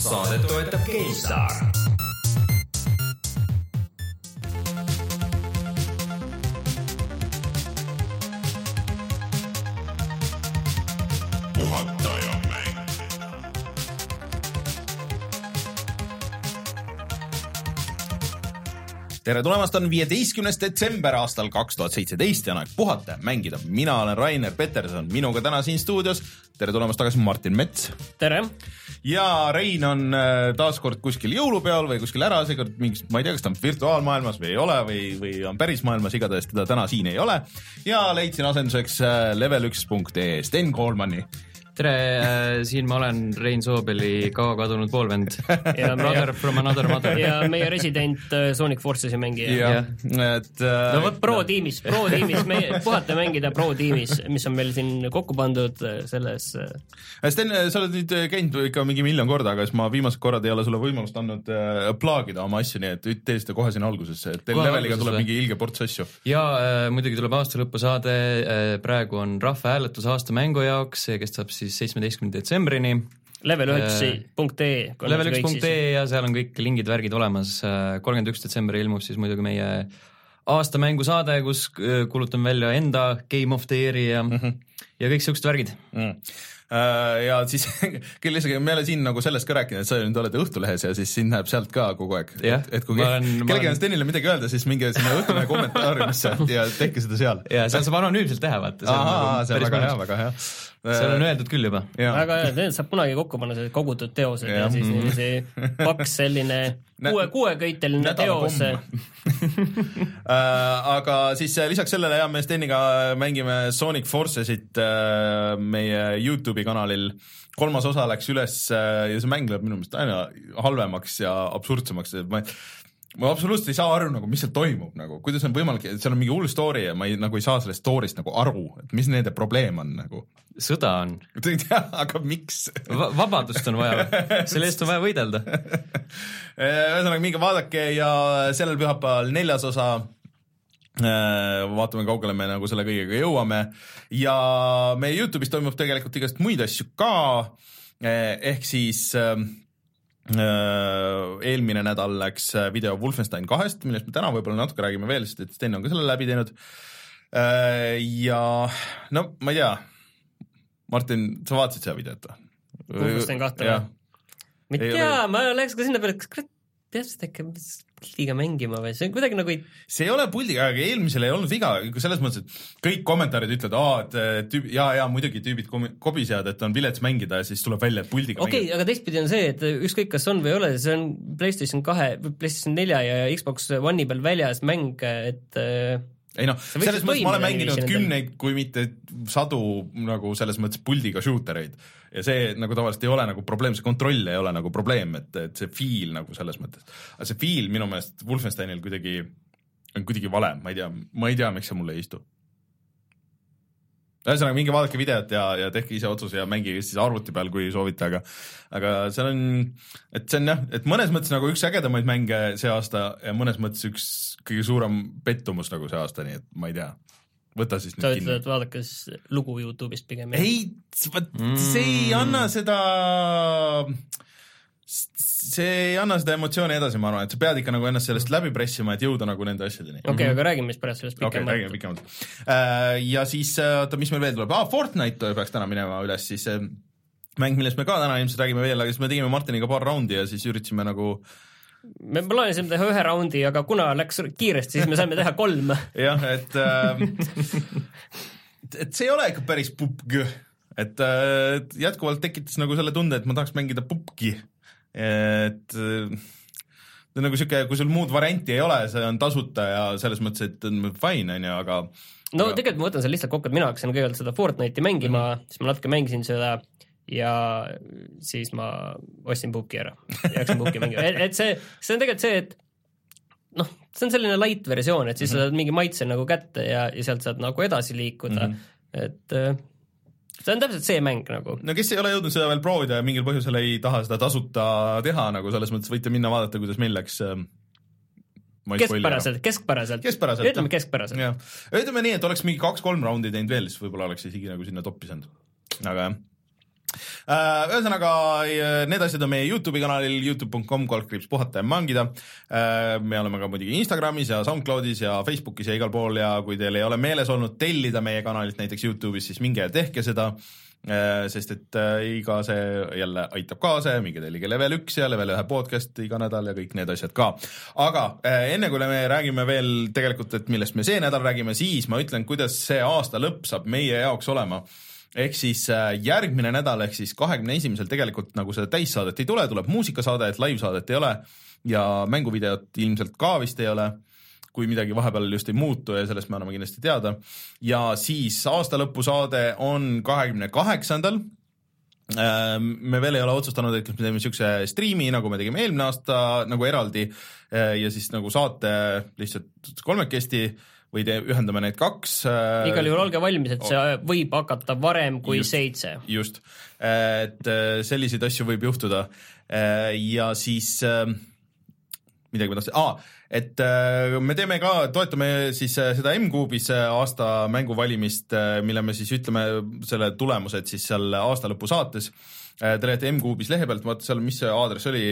saadet toetab GameStar. tere tulemast, on viieteistkümnes detsember aastal kaks tuhat seitseteist ja on aeg puhata ja mängida. mina olen Rainer Peterson, minuga täna siin stuudios. Tere tulemast tagasi, Martin Mets. tere! ja Rein on äh, taas kord kuskil jõulupeol või kuskil ära, seekord mingis, ma ei tea, kas ta on virtuaalmaailmas või ei ole või, või on päris maailmas, igatahes teda täna siin ei ole. ja leidsin asenduseks äh, level1.ee Sten Koolmani tere, äh, siin ma olen, Rein Soobeli kaua kadunud poolvend. Brother from another mother. ja meie resident äh, Sonic Forces'i mängija. et äh, no vot, pro tiimis, pro tiimis, meie puhata mängida pro tiimis, mis on meil siin kokku pandud selles. Sten, sa oled nüüd käinud ikka mingi miljon korda, aga siis ma viimased korrad ei ole sulle võimalust andnud äh, plaagida oma asju, nii et tee seda kohe sinna algusesse, et teil leveliga tuleb mingi ilge ports asju. ja äh, muidugi tuleb aastalõpusaade äh,, praegu on rahvahääletus aasta mängu jaoks, see kestab siis siis seitsmeteistkümnenda detsembrini. level üheksa punkt ee. level üks punkt ee ja seal on kõik lingid, värgid olemas. kolmkümmend üks detsember ilmub siis muidugi meie aastamängusaade, kus äh, kuulutame välja enda Game of the Year'i ja mm, -hmm. ja kõik siuksed värgid mm ja siis küll isegi me ei ole siin nagu sellest ka rääkinud, et sa nüüd oled Õhtulehes ja siis sind näeb sealt ka kogu aeg. et, et kui kellelgi on Stenile midagi öelda, siis minge sinna Õhtulehe kommentaariumisse ja tehke seda seal. ja seal saab anonüümselt teha, vaata. nagu väga hea, väga hea seal on öeldud küll juba. väga hea, need saab kunagi kokku panna, sellised kogutud teosed ja, ja siis mm. niiviisi paks selline kuue, kuueköiteline teos äh, aga siis äh, lisaks sellele jah, me Steniga mängime Sonic Forcesit äh, meie Youtube'i kanalil. Kolmas osa läks üles ja see mäng läheb minu meelest aina halvemaks ja absurdsemaks, et ma ma absoluutselt ei saa aru nagu, mis seal toimub nagu, kuidas on võimalik, et seal on mingi hull story ja ma ei, nagu ei saa sellest story'st nagu aru, et mis nende probleem on nagu. sõda on. aga miks Va? vabadust on vaja, selle eest on vaja võidelda ühesõnaga minge vaadake ja sellel pühapäeval neljas osa äh, vaatame, kaugele me nagu selle kõigega jõuame ja meie Youtube'is toimub tegelikult igast muid asju ka, äh, ehk siis eelmine nädal läks äh, video Wolfenstein kahest, millest me täna võib-olla natuke räägime veel, sest et Sten on ka selle läbi teinud. Äh, ja no ma ei tea, Martin, sa vaatasid seda videot või? Wolfenstein kahte või? ma ei tea, ma läheks ka sinna peale, kas kurat, peaks äkki puldiga mängima või? See on kuidagi nagu ei see ei ole puldiga, aga eelmisel ei olnud viga, selles mõttes, et kõik kommentaarid ütlevad, aa, et tüüb, jaa, jaa, muidugi tüübid kobisevad, et on vilets mängida ja siis tuleb välja, et puldiga okei okay,, aga teistpidi on see, et ükskõik, kas on või ei ole, see on PlayStation kahe, PlayStation nelja ja Xbox One'i peal väljas mäng, et ei noh, selles mõttes ma olen mänginud kümneid, kui mitte sadu nagu selles mõttes puldiga shooter eid ja see nagu tavaliselt ei ole nagu probleem, see kontroll ei ole nagu probleem, et, et see feel nagu selles mõttes. aga see feel minu meelest Wolfensteinil kuidagi, on kuidagi vale, ma ei tea, ma ei tea, miks see mulle ei istu. ühesõnaga, minge vaadake videot ja, ja tehke ise otsuse ja mängige siis arvuti peal, kui soovite, aga aga seal on, et see on jah, et mõnes mõttes nagu üks ägedamaid mänge see aasta ja mõnes mõttes üks kõige suurem pettumus nagu see aasta, nii et ma ei tea võta siis nüüd kinni. sa ütled, et vaadake siis lugu Youtube'ist pigem. ei, vot mm. see ei anna seda, see ei anna seda emotsiooni edasi, ma arvan, et sa pead ikka nagu ennast sellest läbi pressima, et jõuda nagu nende asjadeni. okei okay, mm, -hmm. aga räägime siis pärast sellest pikemalt. okei okay,, räägime pikemalt uh,. ja siis, äh, oota, mis meil veel tuleb ah,, Fortnite peaks täna minema üles, siis uh, mäng, millest me ka täna ilmselt räägime veel, aga siis me tegime Martiniga paar raundi ja siis üritasime nagu uh, me plaanisime teha ühe raundi, aga kuna läks kiiresti, siis me saime teha kolm. jah, et äh, et see ei ole ikka päris pupg, et äh, jätkuvalt tekitas nagu selle tunde, et ma tahaks mängida pupki. et äh, nagu sihuke, kui sul muud varianti ei ole, see on tasuta ja selles mõttes, et on fine, on ju, aga no aga... tegelikult ma võtan selle lihtsalt kokku, et mina hakkasin kõigepealt seda Fortnite'i mängima mm, -hmm. siis ma natuke mängisin seda ja siis ma ostsin puhki ära ja hakkasin puhki mängima, et see, see on tegelikult see, et noh, see on selline light versioon, et siis mm -hmm. sa saad mingi maitse nagu kätte ja, ja sealt saad nagu edasi liikuda mm, -hmm. et äh, see on täpselt see mäng nagu. no kes ei ole jõudnud seda veel proovida ja mingil põhjusel ei taha seda tasuta teha nagu selles mõttes võite minna vaadata, kuidas meil läks äh, keskpäraselt, keskpäraselt, keskpäraselt, ütleme keskpäraselt. ütleme nii, et oleks mingi kaks-kolm raundi teinud veel, siis võib-olla oleks isegi nagu sinna toppi saanud, aga jah ühesõnaga äh, need asjad on meie Youtube'i kanalil Youtube.com kaldkriips puhata ja mangida. Äh, me oleme ka muidugi Instagramis ja SoundCloudis ja Facebookis ja igal pool ja kui teil ei ole meeles olnud tellida meie kanalit näiteks Youtube'is, siis minge ja tehke seda sest et iga see jälle aitab kaasa ja minge tellige level üks ja level ühe podcast iga nädal ja kõik need asjad ka. aga enne kui me räägime veel tegelikult, et millest me see nädal räägime, siis ma ütlen, kuidas see aasta lõpp saab meie jaoks olema ehk siis äh, järgmine nädal ehk siis kahekümne esimesel tegelikult nagu seda täissaadet ei tule, tuleb muusikasaade, et laivsaadet ei ole ja mänguvideot ilmselt ka vist ei ole kui midagi vahepeal just ei muutu ja sellest me anname kindlasti teada. ja siis aastalõpusaade on kahekümne kaheksandal. Äh, me veel ei ole otsustanud, et kas me teeme niisuguse striimi, nagu me tegime eelmine aasta nagu eraldi äh, ja siis nagu saate lihtsalt kolmekesti või te, ühendame need kaks. Äh, igal juhul olge valmis, et see võib hakata varem kui just, seitse. just, et äh, selliseid asju võib juhtuda äh, ja siis midagi ma tahtsin ah,, et me teeme ka, toetame siis seda M-Kuubis aasta mänguvalimist, mille me siis ütleme selle tulemused siis seal aastalõpu saates. Te lähete M-Kuubis lehe pealt, vaata seal, mis see aadress oli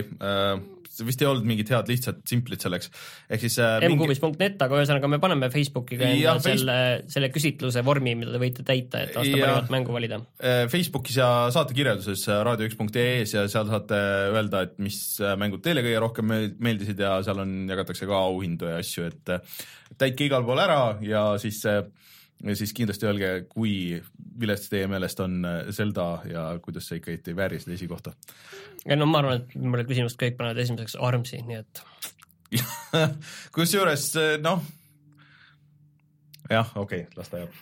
vist ei olnud mingit head lihtsat simplit selleks, ehk siis äh, mkuubis.net, aga ühesõnaga me paneme Facebooki ka enda selle, selle küsitluse vormi, mida te võite täita, et aasta parimat mängu valida. Äh, Facebookis ja saatekirjelduses äh, raadio1.ee-s ja seal saate öelda, et mis äh, mängud teile kõige rohkem meeldisid ja seal on, jagatakse ka auhindu ja asju, et täitke igal pool ära ja siis ja siis kindlasti öelge, kui vilets teie meelest on Zelda ja kuidas see ikka ei vääri seda esikohta? Ei no ma arvan, et mulle küsimust kõik panevad esimeseks Armsi, nii et kusjuures noh, jah, okei okay,, las ta jääb.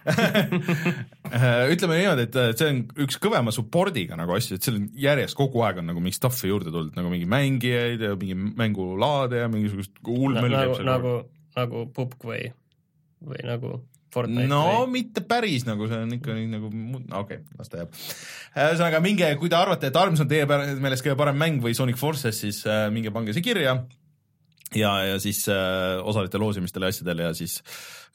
Ütleme niimoodi, et see on üks kõvema support'iga nagu asju, et seal on järjest kogu aeg on nagu mingi stuff'i juurde tulnud, nagu mingi mängijaid ja mingi mängulaade ja mingisugust möll käib seal. nagu, nagu pupk või, või nagu Fortnite no või? mitte päris nagu see on ikka nii nagu, okei okay,, las ta jääb. ühesõnaga minge, kui te arvate, et Arms on teie meelest kõige parem mäng või Sonic Forces, siis äh, minge pange see kirja ja, ja siis äh, osalete loosimistel ja asjadel ja siis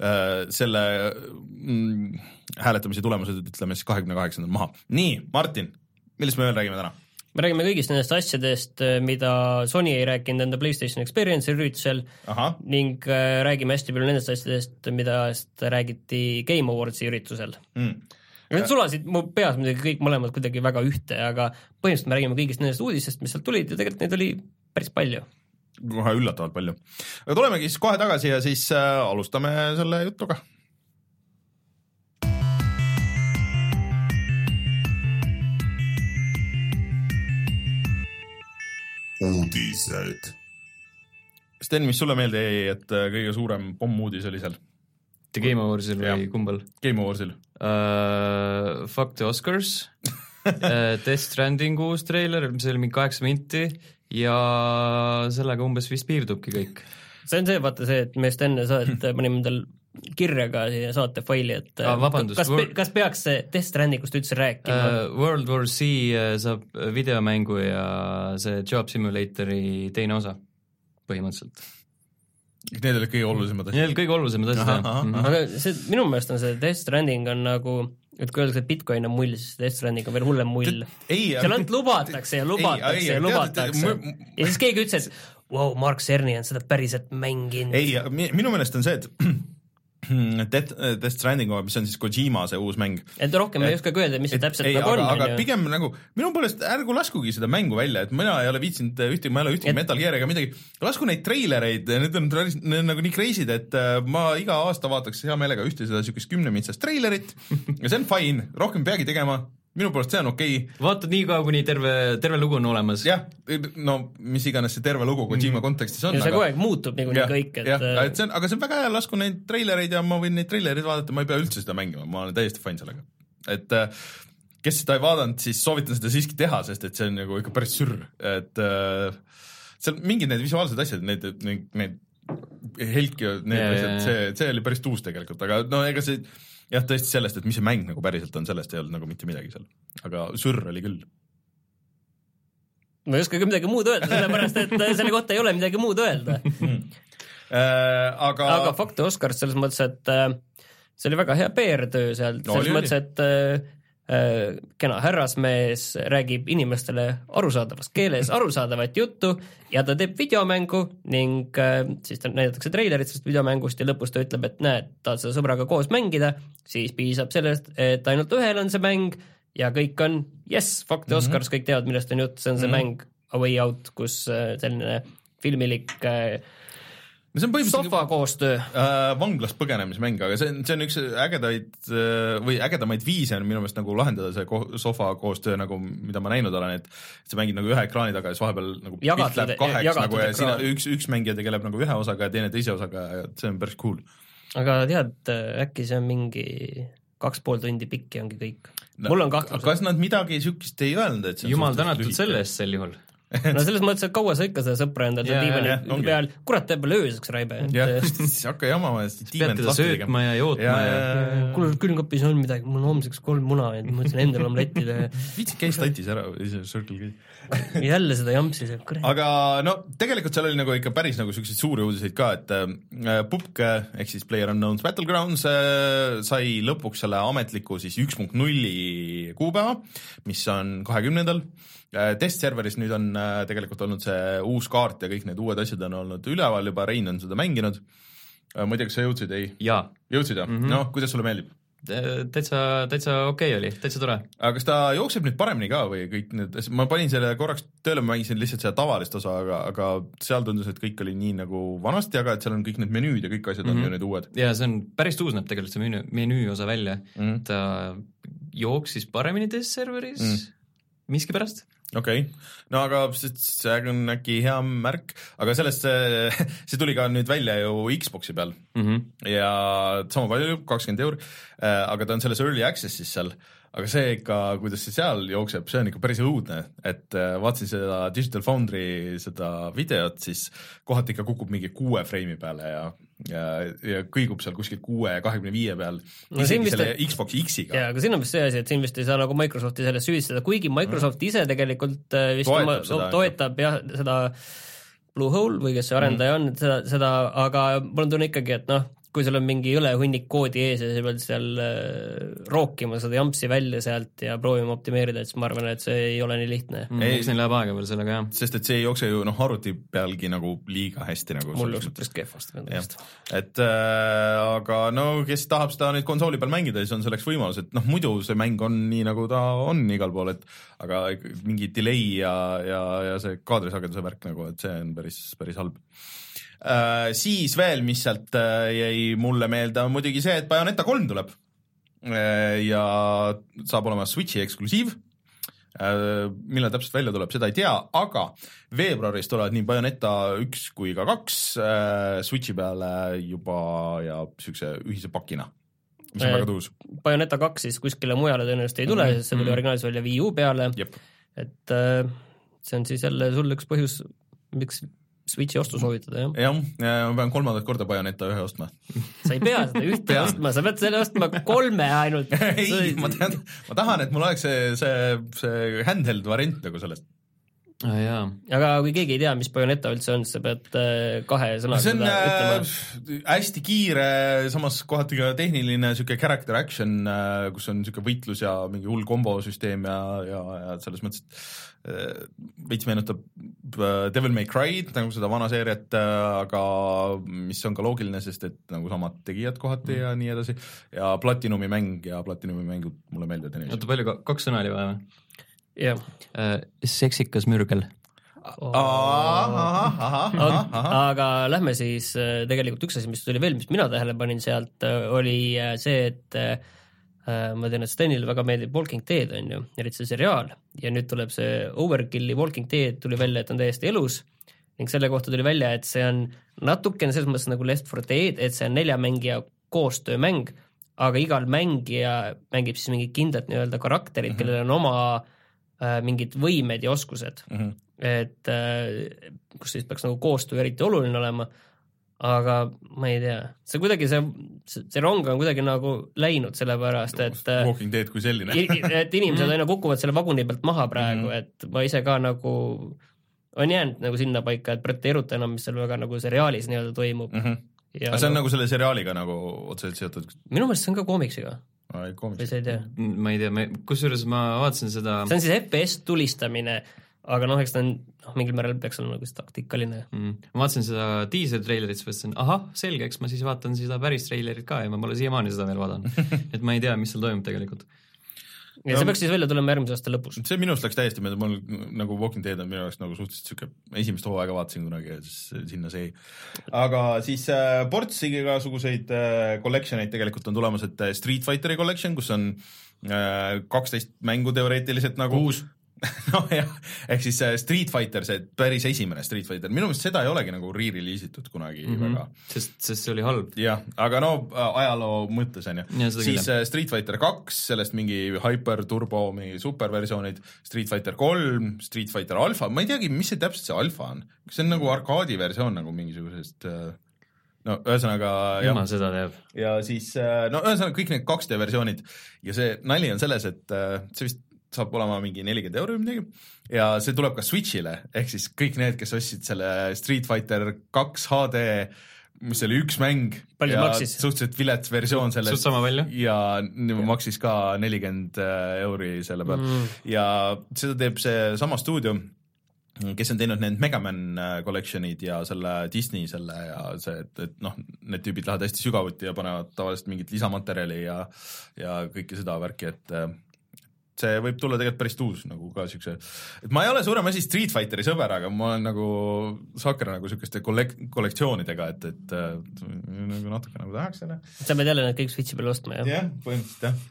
äh, selle mm, hääletamise tulemused ütleme siis kahekümne kaheksandal maha. nii, Martin, millest me veel räägime täna? Me räägime kõigist nendest asjadest, äh, mida Sony ei rääkinud enda PlayStation Experience'i üritusel Aha. ning äh, räägime hästi palju nendest asjadest, millest räägiti Game Awardsi üritusel mm. Need sulasid mu peas muidugi kõik mõlemad kuidagi väga ühte, aga põhimõtteliselt me räägime kõigist nendest uudistest, mis sealt tulid ja tegelikult neid oli päris palju. kohe üllatavalt palju. aga tulemegi siis kohe tagasi ja siis äh, alustame selle jutuga uudised. Sten, mis sulle meelde jäi, et äh, kõige suurem pommuudis oli seal? The Game Awardsil või kumbal? Game Awardsil uh,. Fuck the Oscars uh, Death Stranding uus treiler, mis oli mingi kaheksa minti ja sellega umbes vist piirdubki kõik. see on see, vaata see, et me just enne saadet panime endal kirja ka siia saate faili, et ah, vabandust, kas, World... kas peaks Death Strandingust üldse rääkima uh,? World War Z uh, saab videomängu ja see Job Simulatori teine osa põhimõtteliselt. Need olid kõige olulisemad asjad? Need olid kõige olulisemad asjad, jah. Aga see, minu meelest on see Death Stranding on nagu et kui öeldakse, et Bitcoin on mull, siis Death Stranding on veel hullem mull. seal ainult lubatakse ja lubatakse ei, ja lubatakse ja siis keegi ütles, et vau wow,, Mark Cerny on seda päriselt mänginud. ei, minu meelest on see, et Death, Death Stranding, mis on siis Kojima see uus mäng. et rohkem et, ei oskagi öelda, mis see täpselt ei, nagu aga, on. aga pigem nagu minu poolest ärgu laskugi seda mängu välja, et mina ei ole viitsinud ühtegi, ma ei ole ühtegi et... Metal Gear'i ega midagi, lasku neid treilereid, need on, need on nagu nii crazy'd, et äh, ma iga aasta vaataks hea meelega ühte seda siukest kümnemitsast treilerit ja see on fine, rohkem peagi tegema minu poolest see on okei okay.. vaatad nii kaua, kuni terve, terve lugu on olemas. jah, no mis iganes see terve lugu Kojima mm. kontekstis on. ja see kogu aeg muutub niikuinii kõik, et jah, äh, et see on, aga see on väga hea, lasku neid treilereid ja ma võin neid treilereid vaadata, ma ei pea üldse seda mängima, ma olen täiesti fine sellega. et äh, kes seda ei vaadanud, siis soovitan seda siiski teha, sest et see on nagu ikka päris sürr, et äh, seal mingid need visuaalsed asjad, need, need, need helk ja need yeah, asjad, see, see oli päris tuus tegelikult, aga no ega see jah, tõesti sellest, et mis see mäng nagu päriselt on, sellest ei olnud nagu mitte midagi seal, aga sürr oli küll. ma ei oska ka midagi muud öelda, sellepärast et selle kohta ei ole midagi muud öelda. Mm.. Äh, aga aga fakt Oscars selles mõttes, et äh, see oli väga hea PR-töö seal. No,, selles mõttes, et äh, äh, kena härrasmees räägib inimestele arusaadavas keeles arusaadavat juttu ja ta teeb videomängu ning äh, siis ta näidatakse treilerit sellest videomängust ja lõpus ta ütleb, et näed, tahad seda sõbraga koos mängida, siis piisab sellest, et ainult ühel on see mäng ja kõik on jess, fuck the Oscars mm, -hmm. kõik teavad, millest on jutt, see on see mm -hmm. mäng A Way Out, kus äh, selline filmilik äh, see on põhimõtteliselt sofa koostöö äh, vanglast põgenemismäng, aga see on, see on üks ägedaid äh, või ägedamaid viise on minu meelest nagu lahendada see ko sofa koostöö nagu, mida ma näinud olen, et sa mängid nagu ühe ekraani taga ja siis vahepeal nagu Jagatud- pilt läheb kaheks jagatud nagu ja sina, üks, üks mängija tegeleb nagu ühe osaga ja teine teise osaga ja see on päris cool. aga tead, äkki see on mingi kaks pool tundi pikk ja ongi kõik no, mul on kahtlus, kas nad midagi siukest ei öelnud, et see on jumal tänatud selle eest sel juhul. no selles mõttes, et kaua sa ikka seda sõpra endal seal Jaa, diivani jah, ongi. peal, kurat, teeb veel ööseks raibe. jah, hakka jamama ja siis pead teda söötma ja jootma ja, ja.... kuule, külmkapis on midagi, mul on homseks kolm muna ja ma mõtlesin endale omlettile viitsid käis tatis ära, Circle K. jälle seda jampsi seal, kurat. aga no tegelikult seal oli nagu ikka päris nagu siukseid suuri uudiseid ka, et äh, Pupk ehk siis PlayerUnknown's Battlegrounds äh, sai lõpuks selle ametliku siis üks punkt nulli kuupäeva, mis on kahekümnendal äh,. Testserveris nüüd on äh, tegelikult olnud see uus kaart ja kõik need uued asjad on olnud üleval juba, Rein on seda mänginud äh,. ma ei tea, kas sa jõudsid, ei? jõudsid jah mm. -hmm.? noh, kuidas sulle meeldib? täitsa, täitsa okei okay oli, täitsa tore. aga kas ta jookseb nüüd paremini ka või kõik need, ma panin selle korraks tööle, ma mängisin lihtsalt seda tavalist osa, aga, aga seal tundus, et kõik oli nii nagu vanasti, aga et seal on kõik need menüüd ja kõik asjad mm -hmm. on Mhm. ju nüüd uued ja see on päris uus näeb tegelikult see menüü, menüü osa välja mm. -hmm. ta jooksis paremini test-serveris Mm. mm. miskipärast. Okei okay., no aga see, on äkki hea märk, aga sellest see, see tuli ka nüüd välja ju Xbox'i peal Mm -hmm. ja sama palju, kakskümmend euri, aga ta on selles early access'is seal, aga see ikka, kuidas see seal jookseb, see on ikka päris õudne, et äh, vaatasin seda Digital Foundry seda videot, siis kohati ikka kukub mingi kuue freimi peale ja ja, ja kõigub seal kuskil kuue ja kahekümne viie peal No isegi vist selle Xbox X-iga. Jaa, aga siin on vist see asi, et siin vist ei saa nagu Microsofti selles süüdistada, kuigi Microsoft ise tegelikult äh, vist Toetab oma, seda, toetab jah, seda Bluehole või kes see arendaja on, seda, seda, aga mul on tunne ikkagi, et noh, kui sul on mingi jõle hunnik koodi ees ja sa pead seal äh, rookima seda jampsi välja sealt ja proovima optimeerida, et siis ma arvan, et see ei ole nii lihtne mm.. Ei- eks neil läheb aega veel sellega jah. sest et see ei jookse ju noh, arvuti pealgi nagu liiga hästi nagu mul jookseb päris kehvasti et äh, aga no kes tahab seda nüüd konsooli peal mängida, siis on selleks võimalus, et noh, muidu see mäng on nii, nagu ta on igal pool, et aga mingi delay ja, ja, ja see kaadrisageduse värk nagu, et see on päris, päris halb. Siis veel, mis sealt äh, jäi mulle meelde, on muidugi see, et Bayoneta kolm tuleb äh, ja saab olema Switchi eksklusiiv Äh, millal täpselt välja tuleb, seda ei tea, aga veebruaris tulevad nii Bayoneta üks kui ka kaks äh, Switchi peale juba ja siukse ühise pakina, mis on Äh, väga tuus. Bayoneta kaks siis kuskile mujale tõenäoliselt ei tule mm, -hmm. sest see tuli Mhm. originaalis välja Wii U peale, et äh, see on siis jälle sul üks põhjus, miks Switchi ostu soovitada, jah. jah, ma pean kolmandat korda Bayoneta ühe ostma. sa ei pea seda ühte ostma, sa pead selle ostma kolme ainult. ei, ma tean, ma tahan, et mul oleks see, see, see handheld variant nagu sellest. jaa, aga kui keegi ei tea, mis Bayoneta üldse on, siis sa pead äh, kahe sõnaga seda ütlema. äh, hästi kiire, samas kohati ka tehniline sihuke character action, kus on sihuke võitlus ja mingi hull kombosüsteem ja, ja, ja selles mõttes, et äh, veits meenutab äh, Devil May Cry'd nagu seda vana seeriat, aga mis on ka loogiline, sest et nagu samad tegijad kohati mm. ja nii edasi ja Platinumi mäng ja Platinumi mängud mulle meeldivad oota palju, kaks sõna oli vaja või? jah, seksikas mürgel. aga lähme siis äh, tegelikult üks asi, mis tuli veel, mis mina tähele panin sealt, oli äh, see, et äh, ma tean, et Stenile väga meeldib Walking Dead on ju, eriti see seriaal ja nüüd tuleb see Overkilli Walking Dead tuli välja, et on täiesti elus ning selle kohta tuli välja, et see on natukene selles mõttes nagu Left 4 Dead, et see on nelja mängija koostöömäng, aga igal mängija mängib siis mingit kindlat nii-öelda karakterit mm, -hmm. kellel on oma äh, mingid võimed ja oskused mm. -hmm. et äh, kus siis peaks nagu koostöö eriti oluline olema, aga ma ei tea, see kuidagi see, see rong on kuidagi nagu läinud, sellepärast et äh, Walking Dead kui selline. et inimesed aina kukuvad selle vaguni pealt maha praegu Mhm. mm, -hmm. et ma ise ka nagu on jäänud nagu sinnapaika, et praegu ei eruta enam, mis seal väga nagu seriaalis nii-öelda toimub Mm -hmm. ja aga see on nagu selle seriaaliga nagu otseselt seotud, minu meelest see on ka koomiksiga, või sa ei tea? ma ei tea, ma, kusjuures ma vaatasin seda see on siis FPS tulistamine, aga noh, eks ta on, noh, mingil määral peaks olema nagu taktikaline. mm,, ma vaatasin seda diiseltreilerit, siis mõtlesin, ahah, selge, eks ma siis vaatan seda päris treilerit ka ja ma pole siiamaani seda veel vaadanud. et ma ei tea, mis seal toimub tegelikult. Ja see peaks siis välja tulema järgmise aasta lõpus. see minu arust läks täiesti mööda, mul nagu Walking Dead on minu jaoks nagu suhteliselt siuke, esimest hooaega vaatasin kunagi ja siis sinna see jäi. aga siis äh, ports igasuguseid äh, collection eid tegelikult on tulemas, et äh, Street Fighteri collection, kus on äh, kaksteist mängu teoreetiliselt nagu. Kuus. nojah, ehk siis äh, Street Fighter, see päris esimene Street Fighter, minu meelest seda ei olegi nagu re-release itud kunagi mm. -hmm. väga sest, sest see oli halb. jah, aga no äh, ajaloo mõttes on ju siis küll, äh, Street Fighter kaks, sellest mingi Hyper Turbo, mingi superversioonid, Street Fighter kolm, Street Fighter Alpha, ma ei teagi, mis see täpselt see Alpha on, kas see on nagu arkaadi versioon nagu mingisugusest äh, no ühesõnaga jumal, seda teab. ja siis no ühesõnaga kõik need 2D versioonid ja see nali on selles, et see vist saab olema mingi nelikümmend euri või midagi ja see tuleb ka Switch'ile, ehk siis kõik need, kes ostsid selle Street Fighter kaks HD, mis oli üks mäng Palju maksis? suhteliselt vilets versioon suht sellest sama palju. ja maksis ka nelikümmend euri selle peal Mm. ja seda teeb seesama stuudio, kes on teinud need Megaman äh, collection'id ja selle Disney selle ja see, et, et noh, need tüübid lähevad hästi sügavuti ja panevad tavaliselt mingit lisamaterjali ja ja kõike seda värki, et äh, see võib tulla tegelikult päris uus nagu ka siukse, et ma ei ole suurem asi Street Fighteri sõber, aga ma olen nagu saaker nagu siukeste kollek-, kollektsioonidega, et, et nagu natuke nagu tahaks selle. sa pead jälle need kõik Switchi peale ostma, jah? jah, põhimõtteliselt jah.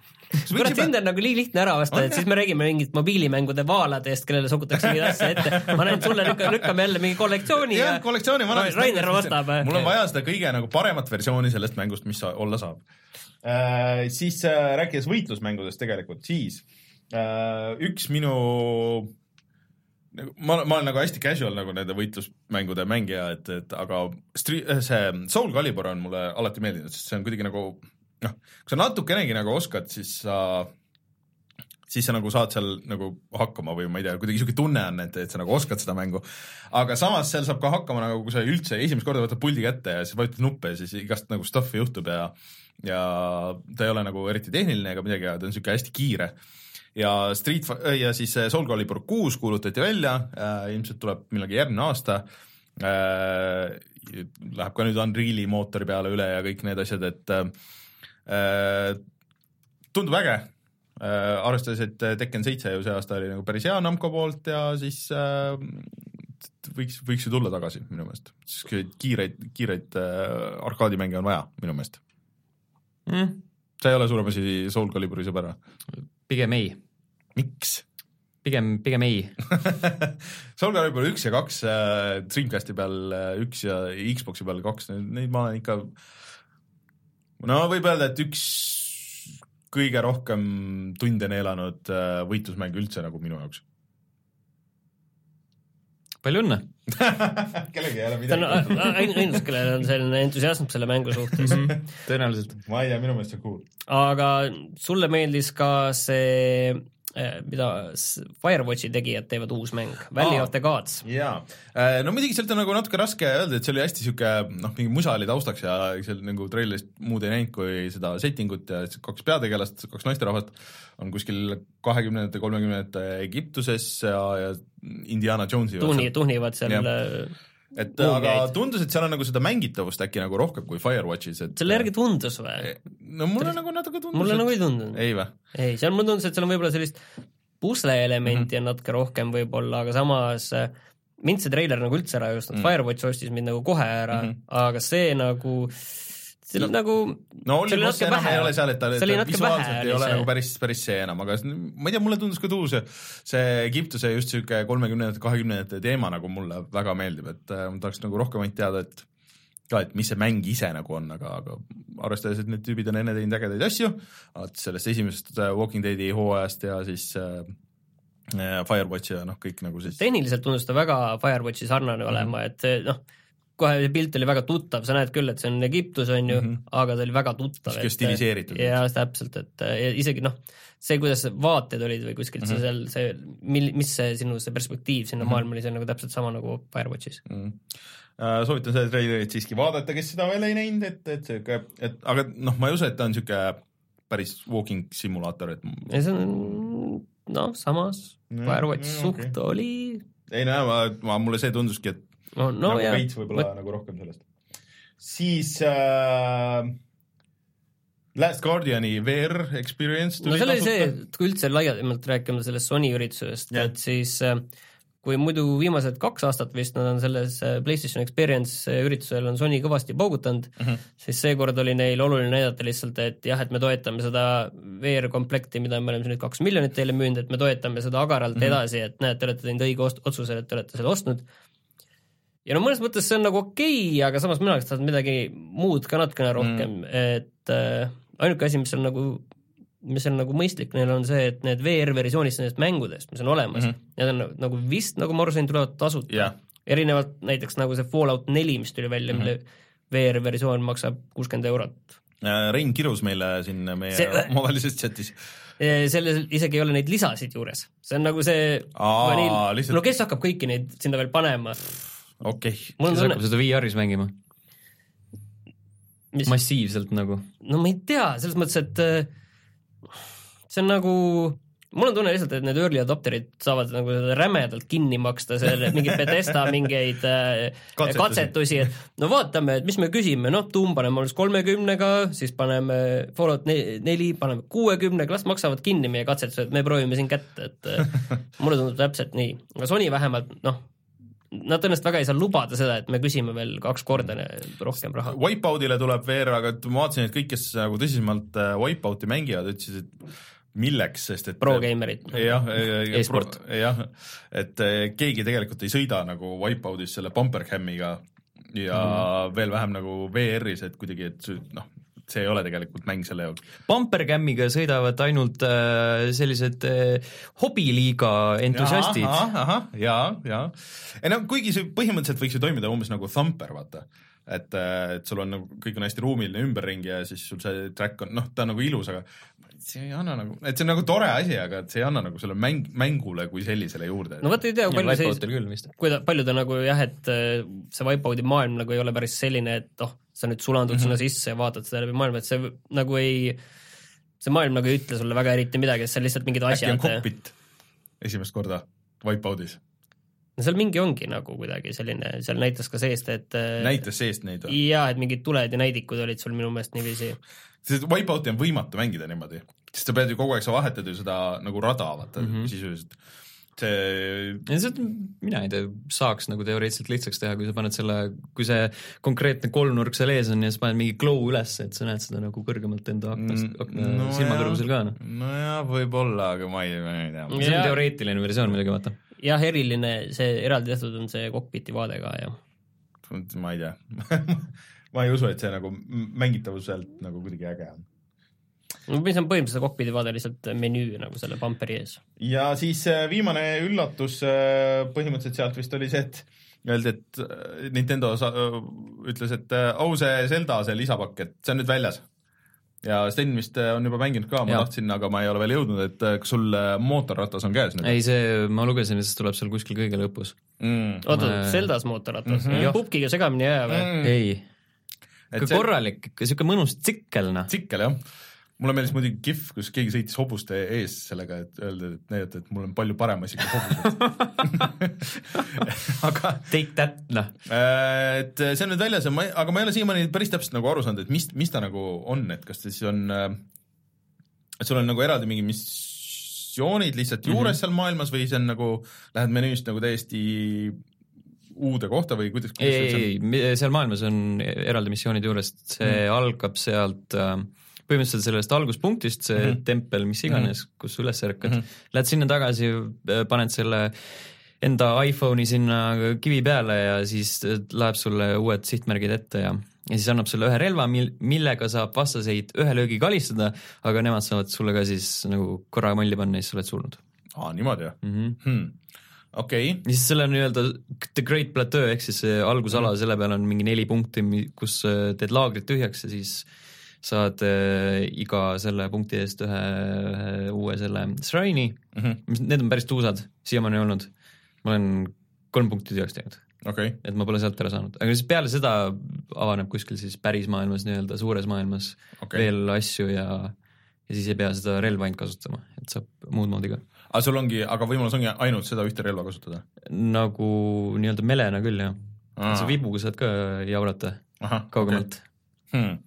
kurat, sind on nagu nii lihtne ära osta, et siis me räägime mingit mobiilimängude vaaladest, kellele sokutakse mingeid asju ette. ma näen, sulle lükka-, lükkame jälle mingi kollektsiooni ja jah, kollektsiooni vanadest Rainer mängudest. vastab. mul on vaja seda kõige nagu paremat versiooni sellest mängust, mis sa- olla saab äh,. siis äh, rääkides võitlusmängudest tegelikult, siis äh, üks minu nagu ma, ma olen nagu hästi casual nagu nende võitlusmängude mängija, et, et aga Stri-, see Soul Calibur on mulle alati meeldinud, sest see on kuidagi nagu noh, kui sa natukenegi nagu oskad, siis sa siis sa nagu saad seal nagu hakkama või ma ei tea, kuidagi siuke tunne on, et, et sa nagu oskad seda mängu. aga samas seal saab ka hakkama nagu, kui sa üldse esimest korda võtad puldi kätte ja siis vajutad nuppe ja siis igast nagu stuff'i juhtub ja ja ta ei ole nagu eriti tehniline ega midagi, aga ta on siuke hästi kiire ja Street Fi- ja siis äh, Soul Calibur kuus kuulutati välja äh,, ilmselt tuleb millalgi järgmine aasta äh,. Läheb ka nüüd Unreal'i mootori peale üle ja kõik need asjad, et äh, tundub äge äh,, arvestades, et Tekken seitse ju see aasta oli nagu päris hea Namco poolt ja siis äh, võiks, võiks ju tulla tagasi minu meelest, sest kiireid, kiireid äh, arkaadimänge on vaja minu meelest. mm,. sa ei ole suurem asi Soul Caliburi sõber või? Pigem ei, miks? pigem, pigem ei. Soul Calibur üks ja kaks äh, Dreamcasti peal äh, üks ja Xbox'i peal kaks, neid ma olen ikka no võib öelda, et üks kõige rohkem tunde neelanud äh, võitlusmäng üldse nagu minu jaoks. Palju õnne. kellelgi ei ole ta on midagi. a- a- ainus, kellel on selline entusiasm selle mängu suhtes. tõenäoliselt. ma ei tea, minu meelest see on cool. aga sulle meeldis ka see, mida s- Firewatchi tegijad teevad uus mäng, Valley Aa. of the Gods. jaa, no muidugi sealt on nagu natuke raske öelda, et see oli hästi sihuke noh, mingi musa oli taustaks ja seal nagu treilerist muud ei näinud kui seda setting ut ja kaks peategelast, kaks naisterahvast on kuskil kahekümnendate, kolmekümnendate Egiptuses ja, ja Indiana Jonesi tuhni, tuhnivad seal Jah. Äh, et Muumiaid. aga tundus, et seal on nagu seda mängitavust äkki nagu rohkem kui Firewatchis, et selle järgi tundus või? no mulle nagu natuke tundus mulle et... nagu ei tundunud. ei või? ei, seal mulle tundus, et seal on võib-olla sellist pusle-elementi Mhm. on natuke rohkem võib-olla, aga samas äh, mind see treiler nagu üldse ära ei ostnud Mm. mm., Firewatch ostis mind nagu kohe ära mm. -hmm. aga see nagu, see No- nagu no See oli oli boss natuke enam vähe. ei ole seal, et ta, ta visuaalselt vähe ei ole see. nagu päris, päris see enam, aga ma ei tea, mulle tundus ka tuus see, Egiptuse just sihuke kolmekümnendate, kahekümnendate teema nagu mulle väga meeldib, et äh, ma tahaks nagu rohkem ainult teada, et ka, et mis see mäng ise nagu on, aga, aga arvestades, et need tüübid on enne teinud ägedaid asju, alates sellest esimesest äh, Walking Deadi hooajast ja siis äh, äh, Firewatch ja noh, kõik nagu siis tehniliselt tundus ta väga Firewatchi sarnane Mhm. olema, et noh, kohe see pilt oli väga tuttav, sa näed küll, et see on Egiptus, on ju mm. -hmm. aga ta oli väga tuttav. Sihuke stiliseeritud. jaa, täpselt, et isegi noh, see, kuidas vaated olid või kuskilt mm -hmm. Seal, see, mil-, mis see sinu see perspektiiv sinna mm. -hmm. maailma oli, see on nagu täpselt sama nagu Firewatchis. mm.. soovitan seda treilerit siiski vaadata, kes seda veel ei näinud, et, et sihuke, et aga noh, ma ei usu, et ta on sihuke päris walking simulaator, et ja see on noh, samas Mm, Firewatch mm, suht oli ei no ma, ma, mulle see tunduski, et no, no, nagu veits võib-olla nagu rohkem sellest. siis äh, Last Guardiani VR experience no tuli seal oli see, et kui üldse laiemalt rääkima sellest Sony üritusest, Jah. et siis äh, kui muidu viimased kaks aastat vist nad on selles äh, PlayStation Experience äh, üritusel on Sony kõvasti paugutanud mm. -hmm. siis seekord oli neil oluline näidata lihtsalt, et jah, et me toetame seda VR-komplekti, mida me oleme nüüd kaks miljonit teile müünud, et me toetame seda agaralt mm. -hmm. edasi, et näed, te olete teinud õige otsuse, et te olete selle ostnud ja no mõnes mõttes see on nagu okei okay,, aga samas mina oleks tahtnud midagi muud ka natukene rohkem mm., et äh, ainuke asi, mis on nagu mis on nagu mõistlik neil on see, et need VR-versioonid nendest mängudest, mis on olemas mm, Mhm. -hmm. need on nagu vist, nagu ma aru sain, tulevad tasuta jah, erinevalt näiteks nagu see Fallout neli, mis tuli välja mm, -hmm. Mhm. mille VR-versioon maksab kuuskümmend eurot. Äh, Rein kirus meile siin meie See- omavahelises chatis. selles isegi ei ole neid lisasid juures, see on nagu see Aa, vaniil- lihtsalt- no kes hakkab kõiki neid sinna veel panema, okei, on siis tunne hakkab, seda VR-is mängima, mis massiivselt nagu. no ma ei tea, selles mõttes, et äh, see on nagu, mul on tunne lihtsalt, et need early adopterid saavad nagu seda rämedalt kinni maksta, selle mingeid Bethesda mingeid äh, Katsetusi. katsetusi, et no vaatame, et mis me küsime, noh, Doom paneme alles kolmekümnega, siis paneme Fallout ne- neli, paneme kuuekümnega, las maksavad kinni meie katsetused, me proovime siin kätte, et äh, mulle tundub täpselt nii, aga Sony vähemalt noh, nad tõenäoliselt väga ei saa lubada seda, et me küsime veel kaks korda rohkem raha. Wipeoutile tuleb VR, aga et ma vaatasin, et kõik, kes nagu tõsisemalt äh, Wipeouti mängivad, ütlesid, et milleks, sest et Pro-gamerid. jah, E-sport. jah, et eh, keegi tegelikult ei sõida nagu Wipeoutis selle bumper cam'iga ja mm. veel vähem nagu VR-is, et kuidagi, et noh, see ei ole tegelikult mäng selle jaoks. Bumpercamiga sõidavad ainult äh, sellised äh, hobiliiga entusiastid. ahah, jaa, jaa. ei no kuigi see põhimõtteliselt võiks ju toimida umbes nagu Thumper, vaata. et, et sul on nagu, kõik on hästi ruumiline ümberringi ja siis sul see track on, noh, ta on nagu ilus, aga see ei anna nagu, et see on nagu tore asi, aga et see ei anna nagu selle mäng, mängule kui sellisele juurde. no vot ei tea, palju see vist. kuida-, palju ta nagu jah, et äh, see Wipeouti maailm nagu ei ole päris selline, et noh, sa nüüd sulandud mm -hmm. sinna sisse ja vaatad seda läbi maailma, et see nagu ei, see maailm nagu ei ütle sulle väga eriti midagi, see on lihtsalt mingid äkki on asjad. kokpit esimest korda Wipeoutis, no seal mingi ongi nagu kuidagi selline, seal näitas ka seest, et äh, näitas seest neid või? jaa, et mingid tuled ja näidikud olid sul minu meelest niiviisi. sest Wipeouti on võimatu mängida niimoodi, sest sa pead ju kogu aeg, sa vahetad ju seda nagu rada, vaata mm. -hmm. sisuliselt. see, seda mina ei tea, saaks nagu teoreetiliselt lihtsaks teha, kui sa paned selle, kui see konkreetne kolmnurk seal ees on ja siis paned mingi glow üles, et sa näed seda nagu kõrgemalt enda aknast Mm,, akna no no, silmakõrgusel ka noh. nojah, võib-olla, aga ma ei, ma ei tea. see on teoreetiline versioon muidugi, vaata. jah, eriline, see eraldi tehtud on see kokpiti vaade ka ja ma ei tea ma ei usu, et see nagu mängitavuselt nagu kuidagi äge on. Mis on põhimõtteliselt see kokpiti vaade lihtsalt menüü nagu selle bumperi ees. ja siis äh, viimane üllatus äh, põhimõtteliselt sealt vist oli see, et öeldi, et äh, Nintendo sa- äh, ütles, et oh, see Zelda, see lisapakk, et see on nüüd väljas. ja Sten vist on juba mänginud ka, ma Jaa. tahtsin, aga ma ei ole veel jõudnud, et kas sul mootorratas on käes nüüd? ei, see, ma lugesin, et see tuleb seal kuskil kõige lõpus mm.. oota Ma-, Zeldas mootorratas mm. -hmm. pupkiga segamini ei aja või mm.? Ei, korralik, ikka siuke mõnus tsikkel noh. tsikkel jah, mulle meeldis muidugi kihv, kus keegi sõitis hobuste ees sellega, et öelda, et näidata, et mul on palju parem asi kui hobused. aga Take that noh. äh, et see on nüüd väljas ja ma, aga ma ei ole siiamaani päris täpselt nagu aru saanud, et mis, mis ta nagu on, et kas ta siis on, et sul on nagu eraldi mingi missioonid lihtsalt juures mm -hmm. seal maailmas või see on nagu, lähed menüüst nagu täiesti uude kohta või kuidas? ei, ei, ei, seal maailmas on eraldi missioonid juures, see mm. algab sealt äh, põhimõtteliselt sellest alguspunktist, see mm. -hmm. tempel, mis iganes mm, -hmm. kus sa üles ärkad mm. -hmm. lähed sinna tagasi, paned selle enda iPhone'i sinna kivi peale ja siis läheb sulle uued sihtmärgid ette ja ja siis annab sulle ühe relva, mil, millega saab vastaseid ühe löögiga alistada, aga nemad saavad sulle ka siis nagu korra molli panna ja siis sa oled surnud aa, niimoodi jah mm. -hmm. hmm.? okei okay., ja siis selle nii-öelda The Great Plateau ehk siis see algusala, selle peal on mingi neli punkti, kus äh, teed laagrid tühjaks ja siis saad äh, iga selle punkti eest ühe, ühe uue selle shrine'i mm -hmm. mis, need on päris tuusad, siiamaani olnud. ma olen kolm punkti tühjaks teinud, okay., et ma pole sealt ära saanud, aga siis peale seda avaneb kuskil siis päris maailmas nii-öelda suures maailmas okay. veel asju ja ja siis ei pea seda relva ainult kasutama, et saab muud moodi ka. aga sul ongi, aga võimalus ongi ainult seda ühte relva kasutada nagu nii-öelda melena küll jah, sa vibuga saad ka jaurata ahah, kaugemalt okay.. hmm.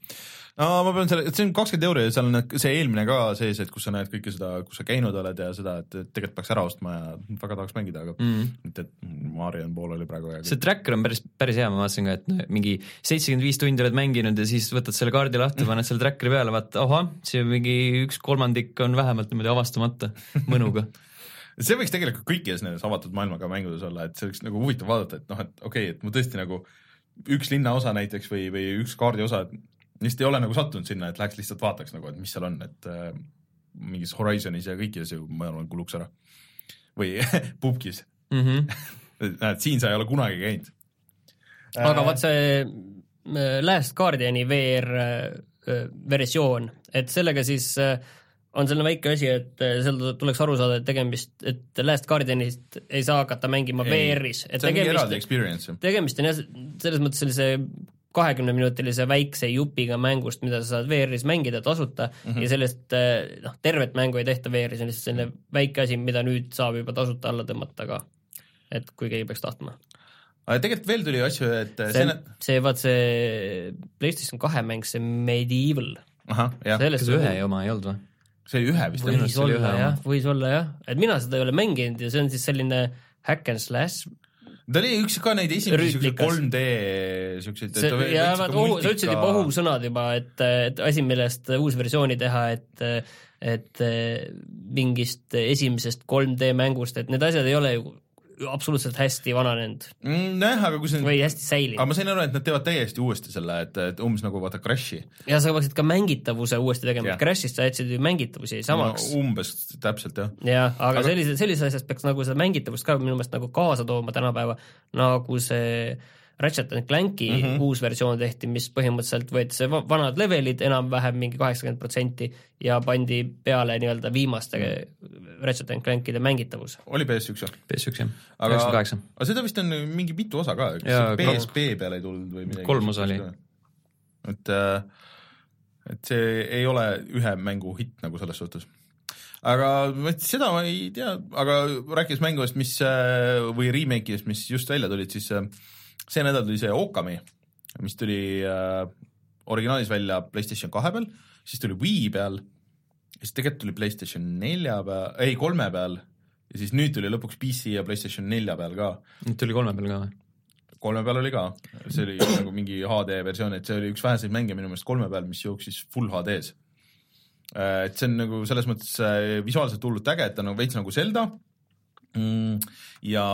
No ma pean selle, see on kakskümmend euri ja seal on see eelmine ka sees, et kus sa näed kõike seda, kus sa käinud oled ja seda, et tegelikult peaks ära ostma ja väga tahaks mängida, aga Mm. mitte, et Marion pool oli praegu see tracker on päris, päris hea, ma vaatasin ka, et no mingi seitsekümmend viis tundi oled mänginud ja siis võtad selle kaardi lahti, paned selle trackeri peale, vaata ahah, on mingi üks kolmandik on vähemalt niimoodi avastamata mõnuga. see võiks tegelikult kõikides nendes avatud maailmaga mängudes olla, et see oleks nagu huvitav vaadata, et noh, et okei okay,, et ma tõesti nagu üks linnaosa näiteks või, või üks kaardiosa, et lihtsalt ei ole nagu sattunud sinna, et läheks lihtsalt vaataks nagu, et mis seal on, et äh, mingis Horizonis ja kõikides ju ma arvan, kuluks ära. või pubgis, Mm -hmm. näed, siin sa ei ole kunagi käinud. aga vaat see äh, Last Guardiani VR äh, versioon, et sellega siis äh, on selline väike asi, et seal tuleks aru saada, et tegemist, et Last Guardianist ei saa hakata mängima VR-is, tegemist on jah, selles mõttes sellise kahekümneminutilise väikse jupiga mängust, mida sa saad VR-is mängida tasuta mm. -hmm. ja sellest äh, noh, tervet mängu ei tehta VR-is, see on lihtsalt selline väike asi, mida nüüd saab juba tasuta alla tõmmata ka. et kui keegi peaks tahtma. aga tegelikult veel tuli asju, et see see, see, vaat see PlayStation kahe mäng, see Medieval, kas ühe oma ei olnud või? see oli ühe vist võis olla jah võis olla jah, et mina seda ei ole mänginud ja see on siis selline hack and slash, ta oli üks ka neid esimesi siukseid Rüütlikas. 3D siukseid. ohu, sa ütlesid juba ohusõnad juba, et, et asi, millest uus versiooni teha, et et mingist esimesest 3D mängust, et need asjad ei ole ju absoluutselt hästi vananenud Mm, nojah, aga kui see või hästi aga säilinud. ma sain aru, et nad teevad täiesti uuesti selle, et, et umbes nagu vaata Crashi. ja sa peaksid ka mängitavuse uuesti tegema Crashist sa jätsid ju mängitavusi samaks no,. umbes täpselt jah. jah, aga, Aga- aga sellise, sellises asjas peaks nagu seda mängitavust ka minu meelest nagu kaasa tooma tänapäeva, nagu see Ratchet and Clanki mm. -hmm. uus versioon tehti, mis põhimõtteliselt võeti see va- vanad levelid enam-vähem mingi kaheksakümmend protsenti ja pandi peale nii-öelda viimaste mm. Ratchet and Clankide mängitavus. oli PS1 või? PS1 jah, aga üheksakümmend kaheksa. aga seda vist on mingi mitu osa ka, kas PSP peale ei tulnud või midagi? Kolm osa oli.. et, et see ei ole ühe mängu hitt nagu selles suhtes. aga seda ma ei tea, aga rääkides mängudest, mis äh, või remake idest, mis just välja tulid, siis äh, see nädal tuli see Okami, mis tuli äh, originaalis välja PlayStation kahe peal, siis tuli Wii peal, siis tegelikult tuli PlayStation nelja peal, ei kolme peal ja siis nüüd tuli lõpuks PC ja PlayStation nelja peal ka. nüüd tuli kolme peal ka või? kolme peal oli ka, see oli nagu mingi HD versioon, et see oli üks väheseid mänge minu meelest kolme peal, mis jooksis full HD-s. et see on nagu selles mõttes äh, visuaalselt hullult äge, et ta on nagu veits nagu Zelda mm,. Ja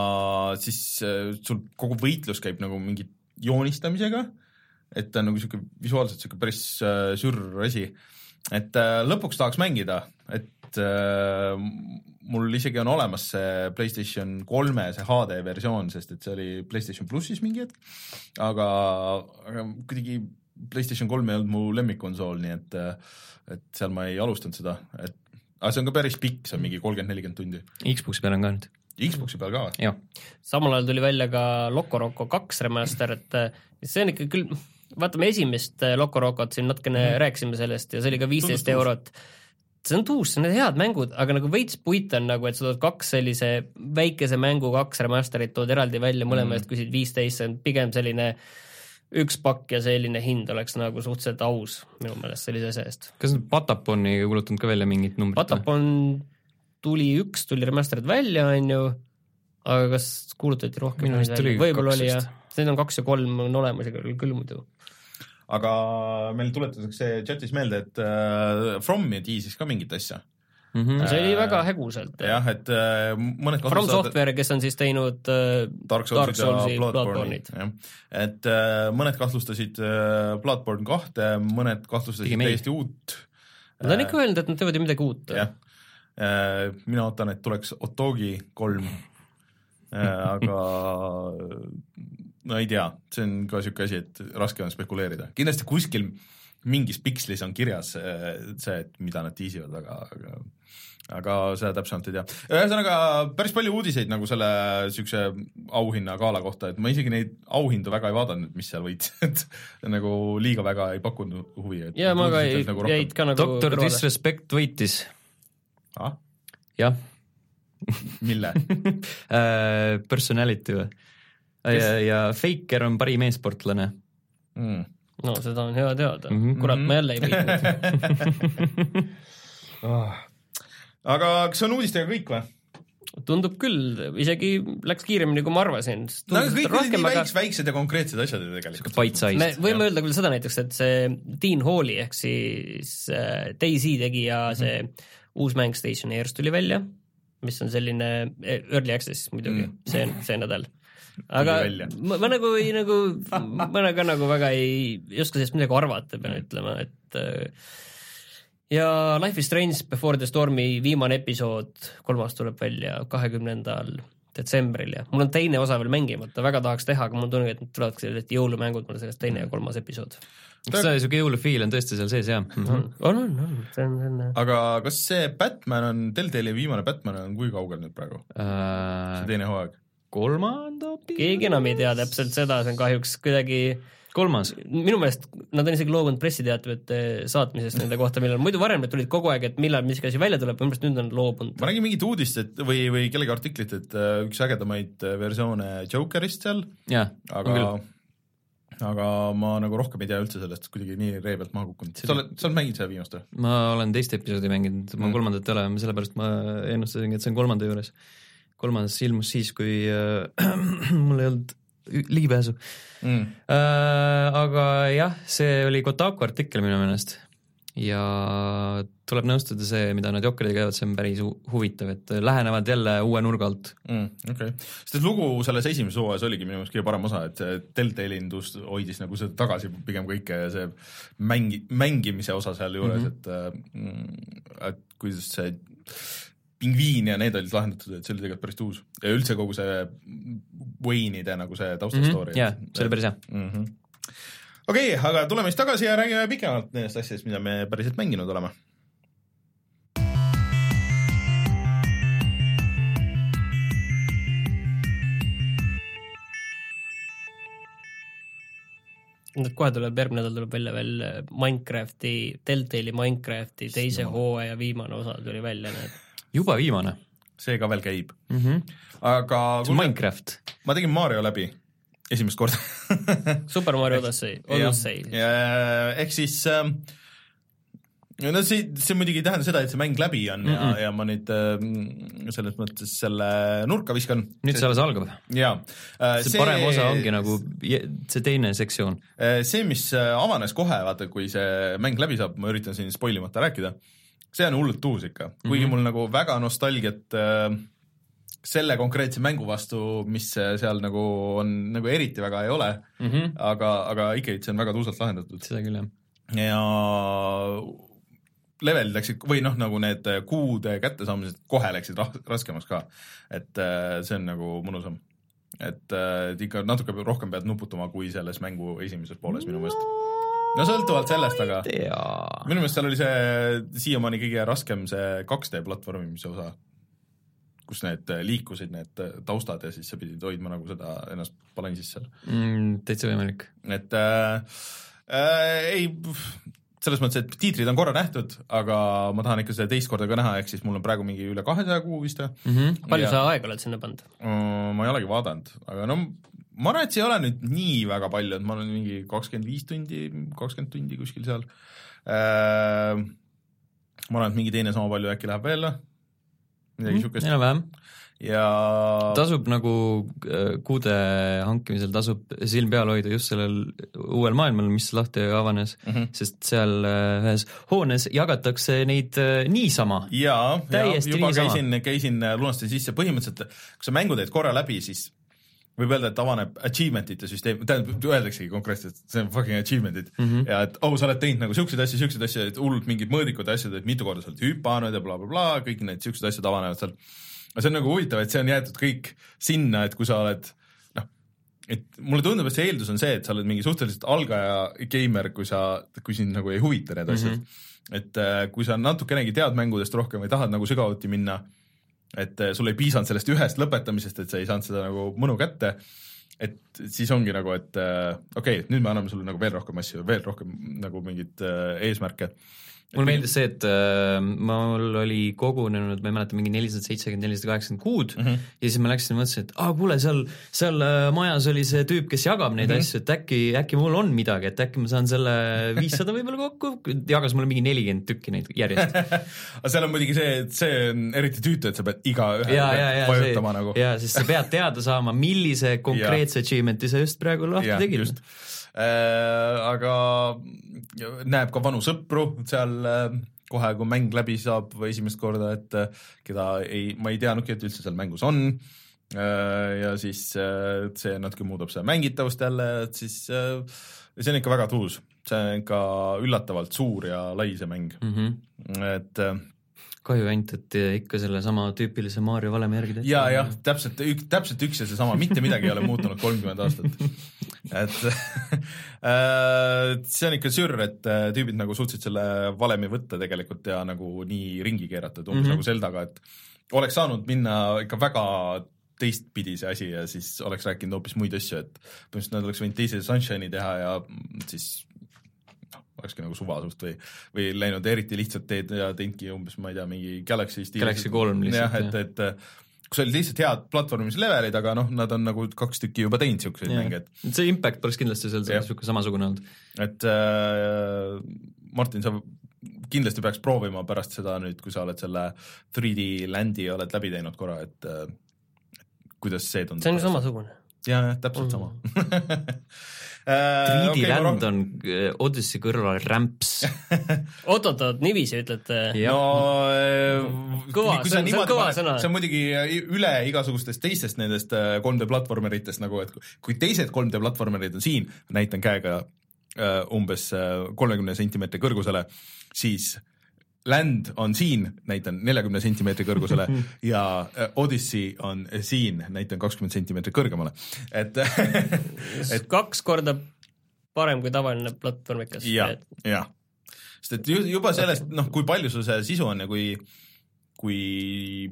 siis äh, sul kogu võitlus käib nagu mingi joonistamisega, et ta on nagu sihuke visuaalselt sihuke päris äh, sürr asi. et äh, lõpuks tahaks mängida, et mul isegi on olemas see PlayStation kolme see HD versioon, sest et see oli PlayStation plussis mingi hetk, aga, aga kuidagi PlayStation kolm ei olnud mu lemmikkonsool, nii et, et seal ma ei alustanud seda, et aga see on ka päris pikk, see on mingi kolmkümmend, nelikümmend tundi. Xbox'i peal on ka nüüd, Xbox'i peal ka või? jah. samal ajal tuli välja ka Loco Roco kaks remaster, et äh, see on ikka küll, vaatame esimest äh, Loco Rocot siin natukene mm. rääkisime sellest ja see oli ka viisteist eurot. see on tuus, see on need head mängud, aga nagu veits puit on nagu, et sa tood kaks sellise väikese mängu kaks remaster'it tood eraldi välja, mõlema eest küsid viisteist, see on pigem selline üks pakk ja selline hind oleks nagu suhteliselt aus minu meelest sellise asja eest. kas nad Pataponi ei kuulutanud ka välja mingit numbrit? Patapon tuli üks, tuli remastered välja, on ju, aga kas kuulutati rohkem Minu arust tuli võib-olla oli jah need on kaks ja kolm on olemas küll, küll muidu. aga meil tuletatakse chatis meelde, et äh, From tiisis ka mingit asja. mm. -hmm. see oli väga häguselt. jah, et äh, mõned From Software, kes on siis teinud äh, Dark Soulsid ja Soulsi, Bloodborne'id, jah. et äh, mõned kahtlustasid äh, Bloodborne kahte, mõned kahtlustasid ei. täiesti uut. Nad on ikka öelnud, et nad teevad ju midagi uut. jah, mina ootan, et tuleks Otogi kolm, aga no ei tea, see on ka niisugune asi, et raske on spekuleerida, kindlasti kuskil mingis pikslis on kirjas äh, see, et mida nad tiisivad, aga, aga aga seda täpsemalt ei tea. ühesõnaga päris palju uudiseid nagu selle siukse auhinnagala kohta, et ma isegi neid auhindu väga ei vaadanud, mis seal võitsid, et nagu liiga väga ei pakkunud huvi. ja ma ka ei, nagu jäid ka nagu doktor Disrespect võitis. ah? jah mille Äh, Personality või? ja, ja Faker on parim e-sportlane mm.? no seda on hea teada mm, -hmm. kurat, ma jälle ei võitnud Ah. Aga kas on uudistega kõik või? tundub küll, isegi läks kiiremini, kui ma arvasin. no aga kõik olid nii väiksed, väiksed ja konkreetsed asjad ju tegelikult. me võime öelda küll seda näiteks, et see Dean Halli ehk siis äh, Daisy tegija Mhm. see mm -hmm. uus mäng Station Airs tuli välja, mis on selline eh, early access muidugi mm. Mm. see, see nädal. aga ma, ma nagu ei nagu, ma nagu, nagu väga ei, ei oska sellest midagi arvata, pean ütlema, et äh, ja Life is Strange Before the Stormi viimane episood, kolmas tuleb välja kahekümnendal detsembril ja mul on teine osa veel mängimata, väga tahaks teha, aga mul on tunne, et need tulevadki sellised jõulumängud, mul on sellest teine ja kolmas episood. see siuke jõulufiil on tõesti seal sees jah mm. -hmm. on, on, on, see on, see on aga kas see Batman on, Deltali viimane Batman on kui kaugel nüüd praegu, see Uh, teine hooaeg? kolmanda keegi enam ei tea täpselt seda, see on kahjuks kuidagi kolmas minu meelest nad on isegi loobunud pressiteatrite saatmisest nende kohta, millal muidu varem need tulid kogu aeg, et millal miski asi välja tuleb, minu meelest nüüd on loobunud. ma nägin mingit uudist, et või, või kellegi artiklit, et äh, üks ägedamaid äh, versioone Jokerist seal, aga aga ma nagu rohkem ei tea üldse sellest, kuidagi nii ree pealt maha kukkunud. sa oled, sa oled mänginud seda viimast või? ma olen teist episoodi mänginud, ma Mm. kolmandat ei ole, sellepärast ma ennustasingi, et see on kolmanda juures. kolmandas ilmus siis, kui äh, mul ei olnud ligipääsu mm. äh,. aga jah, see oli Kotaku artikkel minu meelest ja tuleb nõustuda see, mida nad Jokeriga teevad, see on päris hu- huvitav, et lähenevad jälle uue nurga alt. mm, okei okay., sest et lugu selles esimeses hooajas oligi minu meelest kõige parem osa, et see Deltali indus hoidis nagu seda tagasi pigem kõike ja see mängi-, mängimise osa sealjuures mm, -hmm. et äh, et kuidas see pingviin ja need olid lahendatud, et see oli tegelikult päris tuus ja üldse kogu see Wayne'ide nagu see taustastoori jah, see oli päris hea. mm -hmm. okei okay,, aga tuleme siis tagasi ja räägime pikemalt nendest asjadest, mida me päriselt mänginud oleme nüüd kohe tuleb, järgmine nädal tuleb välja veel Minecrafti, Deltali Minecrafti teise hooaja viimane osa tuli välja, nii et juba viimane see ka veel käib, mm. -hmm. aga see on Minecraft. ma tegin Mario läbi esimest korda Super Mario Odyssey, Odyssey. ehk siis äh, no see, see muidugi ei tähenda seda, et see mäng läbi on mm -mm. ja, ja ma nüüd äh, selles mõttes selle nurka viskan. nüüd see alles algab. jaa äh, see parem osa ongi nagu see teine sektsioon. äh, see, mis äh, avanes kohe, vaata kui see mäng läbi saab, ma üritan siin spoilimata rääkida, see on hullult uus ikka, kuigi Mhm. mul nagu väga nostalgiat äh, selle konkreetse mängu vastu, mis seal nagu on, nagu eriti väga ei ole, mm. -hmm. aga, aga ikkagi see on väga tuusalt lahendatud seda küll jah. ja levelid läksid või noh, nagu need kuude kättesaamised kohe läksid raskemaks ka, et äh, see on nagu mõnusam. äh, et ikka natuke rohkem pead nuputama kui selles mängu esimeses pooles minu meelest. no sõltuvalt sellest, aga minu meelest seal oli see siiamaani kõige raskem see 2D platvormimise osa, kus need äh, liikusid, need äh, taustad ja siis sa pidid hoidma nagu seda ennast balansis seal. mm,. täitsa võimalik. et äh, äh, ei, selles mõttes, et tiitrid on korra nähtud, aga ma tahan ikka seda teist korda ka näha, ehk siis mul on praegu mingi üle kahesaja kuu vist mm. -hmm. palju Ja- sa aega oled sinna pannud? mm,? ma ei olegi vaadanud, aga no ma arvan, et see ei ole nüüd nii väga palju, et ma olen mingi kakskümmend viis tundi, kakskümmend tundi kuskil seal äh,. ma arvan, et mingi teine sama palju äkki läheb veel, midagi siukest enam-vähem. Ja tasub nagu äh, kuude hankimisel tasub silm peal hoida just sellel uuel maailmal, mis lahti avanes mm. -hmm. sest seal äh, ühes hoones jagatakse neid äh, niisama. jaa, juba niisama. käisin, käisin, lunastasin sisse, põhimõtteliselt kui sa mängu teed korra läbi, siis võib öelda, et avaneb achievement'ite süsteem, tähendab, öeldaksegi konkreetselt, see on fucking achievement'id mm -hmm. ja et oh, sa oled teinud nagu siukseid asju, siukseid asju, et hullult mingid mõõdikud ja asjad, et mitu korda sa oled hüpanud ja blablabla bla,, kõik need siuksed asjad avanevad seal. Aga see on nagu huvitav, et see on jäetud kõik sinna, et kui sa oled noh, et mulle tundub, et see eeldus on see, et sa oled mingi suhteliselt algaja geimer, kui sa, kui sind nagu ei huvita need asjad mm. -hmm. et äh, kui sa natukenegi tead mängudest rohkem või tahad nagu sügavuti minna, et äh, sul ei piisanud sellest ühest lõpetamisest, et sa ei saanud seda nagu mõnu kätte, et siis ongi nagu, et äh, okei okay,, nüüd me anname sulle nagu veel rohkem asju, veel rohkem nagu mingeid eesmärke mulle meeldis see, et äh, mul oli kogunenud, ma ei mäleta, mingi nelisada seitsekümmend, nelisada kaheksakümmend kuud mm -hmm. ja siis ma läksin ja mõtlesin, et aa kuule, seal, seal äh, majas oli see tüüp, kes jagab neid mm -hmm. asju, et äkki, äkki mul on midagi, et äkki ma saan selle viissada võib-olla kokku, jagas mulle mingi nelikümmend tükki neid järjest aga seal on muidugi see, et see on eriti tüütu, et sa pead igaühe vajutama nagu. jaa, sest sa pead teada saama, millise konkreetse achievement'i sa just praegu lahti tegid aga näeb ka vanu sõpru seal äh, kohe, kui mäng läbi saab või esimest korda, et äh, keda ei, ma ei teadnudki, et üldse seal mängus on. ja siis see natuke muudab seda mängitavust jälle, et siis see on ikka väga tuus, see on ikka üllatavalt suur ja lai see mäng mm, -hmm. et kahju ainult, et ikka sellesama tüüpilise Mario valemi järgi tehti. ja, jah, täpselt, täpselt üks ja seesama, mitte midagi ei ole muutunud kolmkümmend aastat. Et äh, see on ikka sürr, et äh, tüübid nagu suutsid selle valemi võtta tegelikult ja nagu nii ringi keerata, et umbes mm -hmm. nagu Zeldaga, et oleks saanud minna ikka väga teistpidi see asi ja siis oleks rääkinud hoopis muid asju, et põhimõtteliselt nad oleks võinud teise Sunshine'i teha ja siis olekski nagu suva suht või, või läinud eriti lihtsat teed ja teinudki umbes, ma ei tea, mingi Galaxy stiilis. Galaxy kolm lihtsalt. jah, et, et kus olid lihtsalt head platvormimislevelid, aga noh, nad on nagu kaks tükki juba teinud niisuguseid mänge, et see impact oleks kindlasti seal niisugune samasugune olnud. et äh, Martin, sa kindlasti peaks proovima pärast seda nüüd, kui sa oled selle 3D Landi oled läbi teinud korra, et äh, kuidas see tundub? see on ju samasugune. jah, täpselt mm. sama 3D okay, Land on äh, Odyssey kõrval rämps oot-oot-oot, niiviisi ütlete? no äh, kõva, see on, see on kõva sõna. see on muidugi üle igasugustest teistest nendest 3D äh, platvormeritest nagu, et kui teised 3D platvormerid on siin, näitan käega umbes kolmekümne sentimeetri kõrgusele, siis Land on siin, näitan neljakümne sentimeetri kõrgusele ja äh, Odyssey on siin, näitan kakskümmend sentimeetrit kõrgemale, et et kaks korda parem kui tavaline platvormikas. jah, jah, sest et juba sellest, noh, kui palju sul see sisu on ja kui, kui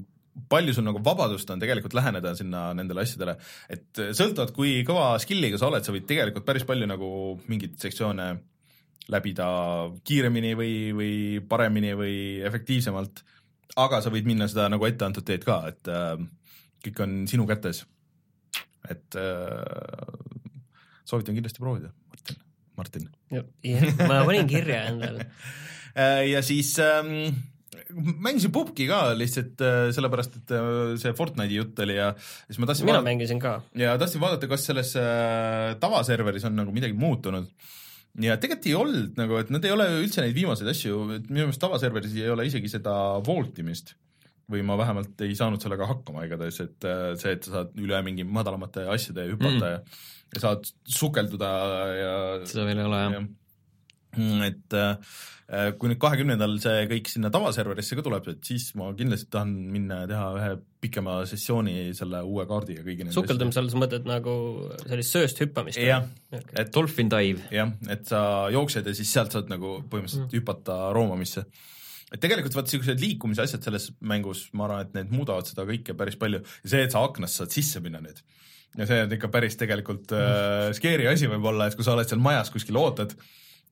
palju sul nagu vabadust on tegelikult läheneda sinna nendele asjadele, et sõltuvalt, kui kõva skill'iga sa oled, sa võid tegelikult päris palju nagu mingeid sektsioone läbida kiiremini või, või paremini või efektiivsemalt, aga sa võid minna seda nagu etteantud teed ka, et äh, kõik on sinu kätes. et äh, soovitan kindlasti proovida, Martin, Martin. ma panin kirja endale äh, ja siis ähm, mängisin pubki ka lihtsalt äh, sellepärast, et äh, see Fortnite'i jutt oli ja siis ma tahtsin mina vaadata, mängisin ka. ja tahtsin vaadata, kas selles äh, tavaserveris on nagu midagi muutunud ja tegelikult ei olnud nagu, et nad ei ole üldse neid viimaseid asju, et minu meelest tavaserveris ei ole isegi seda voltimist või ma vähemalt ei saanud sellega hakkama igatahes, et see, et sa saad üle mingi madalamate asjade hüpata mm. ja, ja saad sukelduda ja seda veel ei ole jah ja. Mm, et äh, kui nüüd kahekümnendal see kõik sinna tavaserverisse ka tuleb, et siis ma kindlasti tahan minna ja teha ühe pikema sessiooni selle uue kaardi ja kõigi nende sukeldumise all sa mõtled nagu sellist sööst hüppamist? jah, et dolphin dive. jah, et sa jooksed ja siis sealt saad nagu põhimõtteliselt mm. hüpata roomamisse. Et tegelikult vaat niisugused liikumise asjad selles mängus, ma arvan, et need muudavad seda kõike päris palju. Ja see, et sa aknast saad sisse minna nüüd. Ja see on ikka päris tegelikult äh, scary asi võib-olla, et kui sa oled seal majas kuskil ootad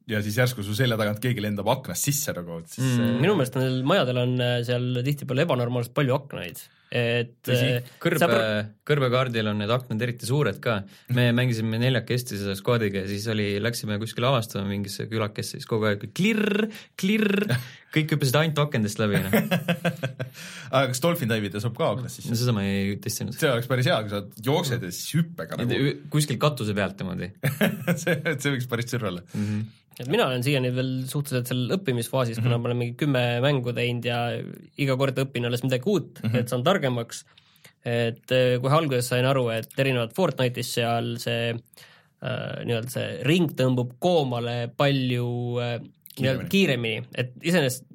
ja siis järsku su selja tagant keegi lendab aknast sisse nagu, et siis mm. minu meelest nendel majadel on äh, seal tihtipeale ebanormaalselt palju aknaid, et äh, kõrbe sa..., kõrbekaardil on need aknad eriti suured ka. me mängisime neljakesti selle skuadiga ja siis oli, läksime kuskile avastama mingisse külakesse, siis kogu aeg klirr, klirr, kõik hüppasid ainult akendest läbi no. aga kas dolphin dive'ida saab ka aknast sisse? no seda ma ei testinud. see oleks päris hea, kui sa jooksed ja siis hüppega nagu kuskil katuse pealt niimoodi see, see võiks päris sürr olla mm. -hmm et mina olen siiani veel suhteliselt seal õppimisfaasis mm, -hmm. kuna ma olen mingi kümme mängu teinud ja iga kord õpin alles midagi uut mm, -hmm. et saan targemaks. et eh, kohe alguses sain aru, et erinevalt Fortnite'is seal see äh, nii-öelda see ring tõmbub koomale palju äh, kiiremini, kiiremini., et iseenesest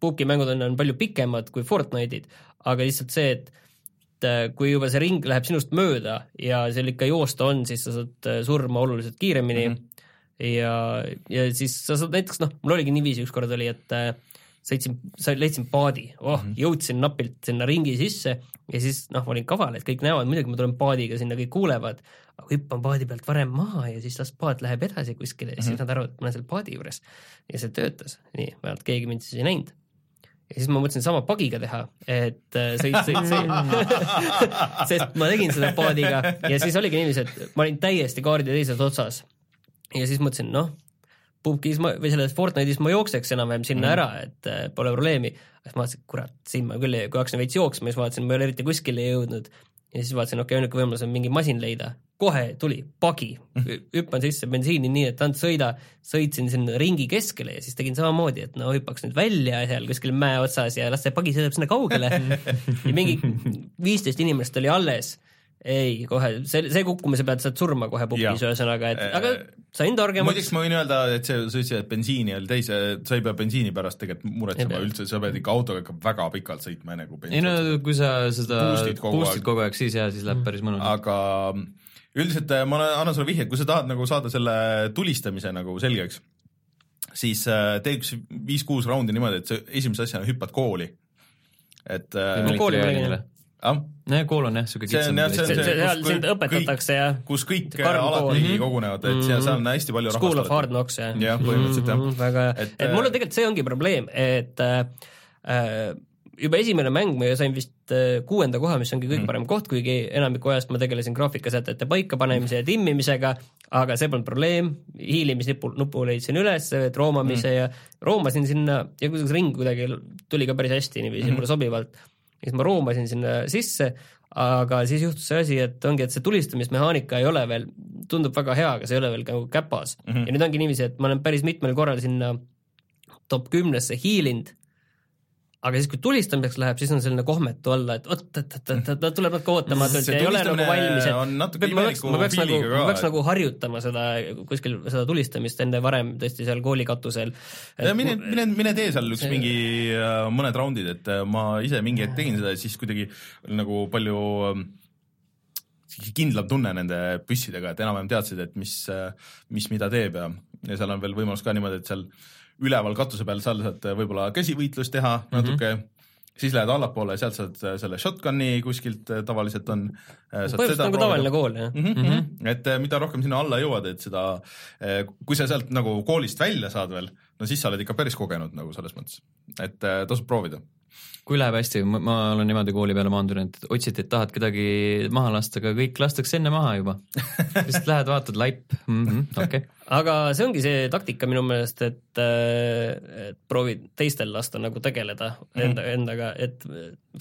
puukimängud on, on palju pikemad kui Fortnite'id, aga lihtsalt see, et äh, kui juba see ring läheb sinust mööda ja seal ikka joosta on, siis sa saad äh, surma oluliselt kiiremini mm. -hmm. Ja, ja siis sa saad näiteks noh, mul oligi niiviisi ükskord oli, et äh, sõitsin, leidsin paadi, oh mm, -hmm. jõudsin napilt sinna ringi sisse ja siis noh, olin kaval, et kõik näevad, muidugi ma tulen paadiga sinna, kõik kuulevad, aga hüppan paadi pealt varem maha ja siis las paat läheb edasi kuskile ja mm -hmm. siis nad arvavad, et ma olen seal paadi juures. ja see töötas, nii, vähemalt keegi mind siis ei näinud ja siis ma mõtlesin sama pagiga teha, et äh, sõit, sõit, sõit sest ma tegin seda paadiga ja siis oligi niiviisi, et ma olin täiesti kaardi teises otsas. Ja siis mõtlesin, noh, pubgis ma või selles Fortnite'is ma jookseks enam-vähem sinna mm. ära, et äh, pole probleemi. siis ma vaatasin, kurat, siin ma küll, kui hakkasin veits jooksma, siis vaatasin, ma ei ole eriti kuskile jõudnud ja siis vaatasin, okei okay,, ainuke võimalus on mingi masin leida. kohe tuli pagi, hüppan sisse bensiini nii, et ainult sõida, sõitsin sinna ringi keskele ja siis tegin samamoodi, et no hüppaks nüüd välja seal kuskil mäe otsas ja las see pagi sõidab sinna kaugele ja mingi viisteist inimest oli alles ei, kohe, see, see kukkumise pealt saad surma kohe pukis, ühesõnaga, et aga sain targemaks. muideks ma võin öelda, et see, sa ütlesid, et bensiini oli täis, sa ei pea bensiini pärast tegelikult muretsema üldse, sa pead ikka autoga ikka väga pikalt sõitma, enne kui bensiin ei no kui sa seda boost'id kogu, boost'id kogu aeg, siis jah, siis läheb päris mõnus. aga üldiselt äh, ma annan sulle vihje, kui sa tahad nagu saada selle tulistamise nagu selgeks, siis äh, tee üks viis-kuus raundi niimoodi, et sa esimese asjana hüppad kooli. et äh, kooli ma tegin jah ah?. nojah, kool on jah, siuke kitsam. seal sind õpetatakse ja kus kõik alati mm -hmm. kogunevad, et seal, seal on hästi palju rahvast. School of Hard Knocks jah. jah, põhimõtteliselt jah. Mhm, väga hea, et, et mul on tegelikult see ongi probleem, et äh, juba esimene mäng ma sain vist äh, kuuenda koha, mis ongi kõige parem koht, kuigi enamiku ajast ma tegelesin graafikasätete paikapanemise ja timmimisega, aga see polnud probleem, hiilimisnupu, nupu leidsin üles, roomamise mm. ja roomasin sinna ja kuidagi ring kuidagi tuli ka päris hästi niiviisi mm -hmm. mulle sobivalt siis ma roomasin sinna sisse, aga siis juhtus see asi, et ongi, et see tulistamismehaanika ei ole veel, tundub väga hea, aga see ei ole veel nagu käpas mm. -hmm. ja nüüd ongi niiviisi, et ma olen päris mitmel korral sinna top kümnesse hiilinud aga siis, kui tulistamiseks läheb, siis on selline kohmetu olla, et oot, et, et, et ta tuleb natuke ootamatult ja ei ole nagu valmis, et ma peaks, ma peaks nagu, ma peaks nagu harjutama seda kuskil, seda tulistamist enne varem tõesti seal kooli katusel. mine, mine, mine tee seal üks mingi äh, mõned raundid, et äh, ma ise mingi hetk tegin seda ja siis kuidagi nagu palju ähm, kindlam tunne nende püssidega, et enam-vähem teadsid, et mis, äh, mis mida teeb ja, ja seal on veel võimalus ka niimoodi, et seal üleval katuse peal seal saad võib-olla käsivõitlust teha mm -hmm. natuke, siis lähed allapoole, sealt saad selle shotgun'i kuskilt äh, tavaliselt on. Põhimõtteliselt nagu tavaline kool, jah mm. -hmm. Mm -hmm. et mida rohkem sinna alla jõuad, et seda, kui sa sealt nagu koolist välja saad veel, no siis sa oled ikka päris kogenud nagu selles mõttes, et tasub proovida kui läheb hästi, ma olen niimoodi kooli peale maandunud, et otsiti, et tahad kedagi maha lasta, aga kõik lastakse enne maha juba. lihtsalt lähed, vaatad, laip -hmm, okei. Aga see ongi see taktika minu meelest, et, äh, et proovid teistel lasta nagu tegeleda mm -hmm. enda, endaga, et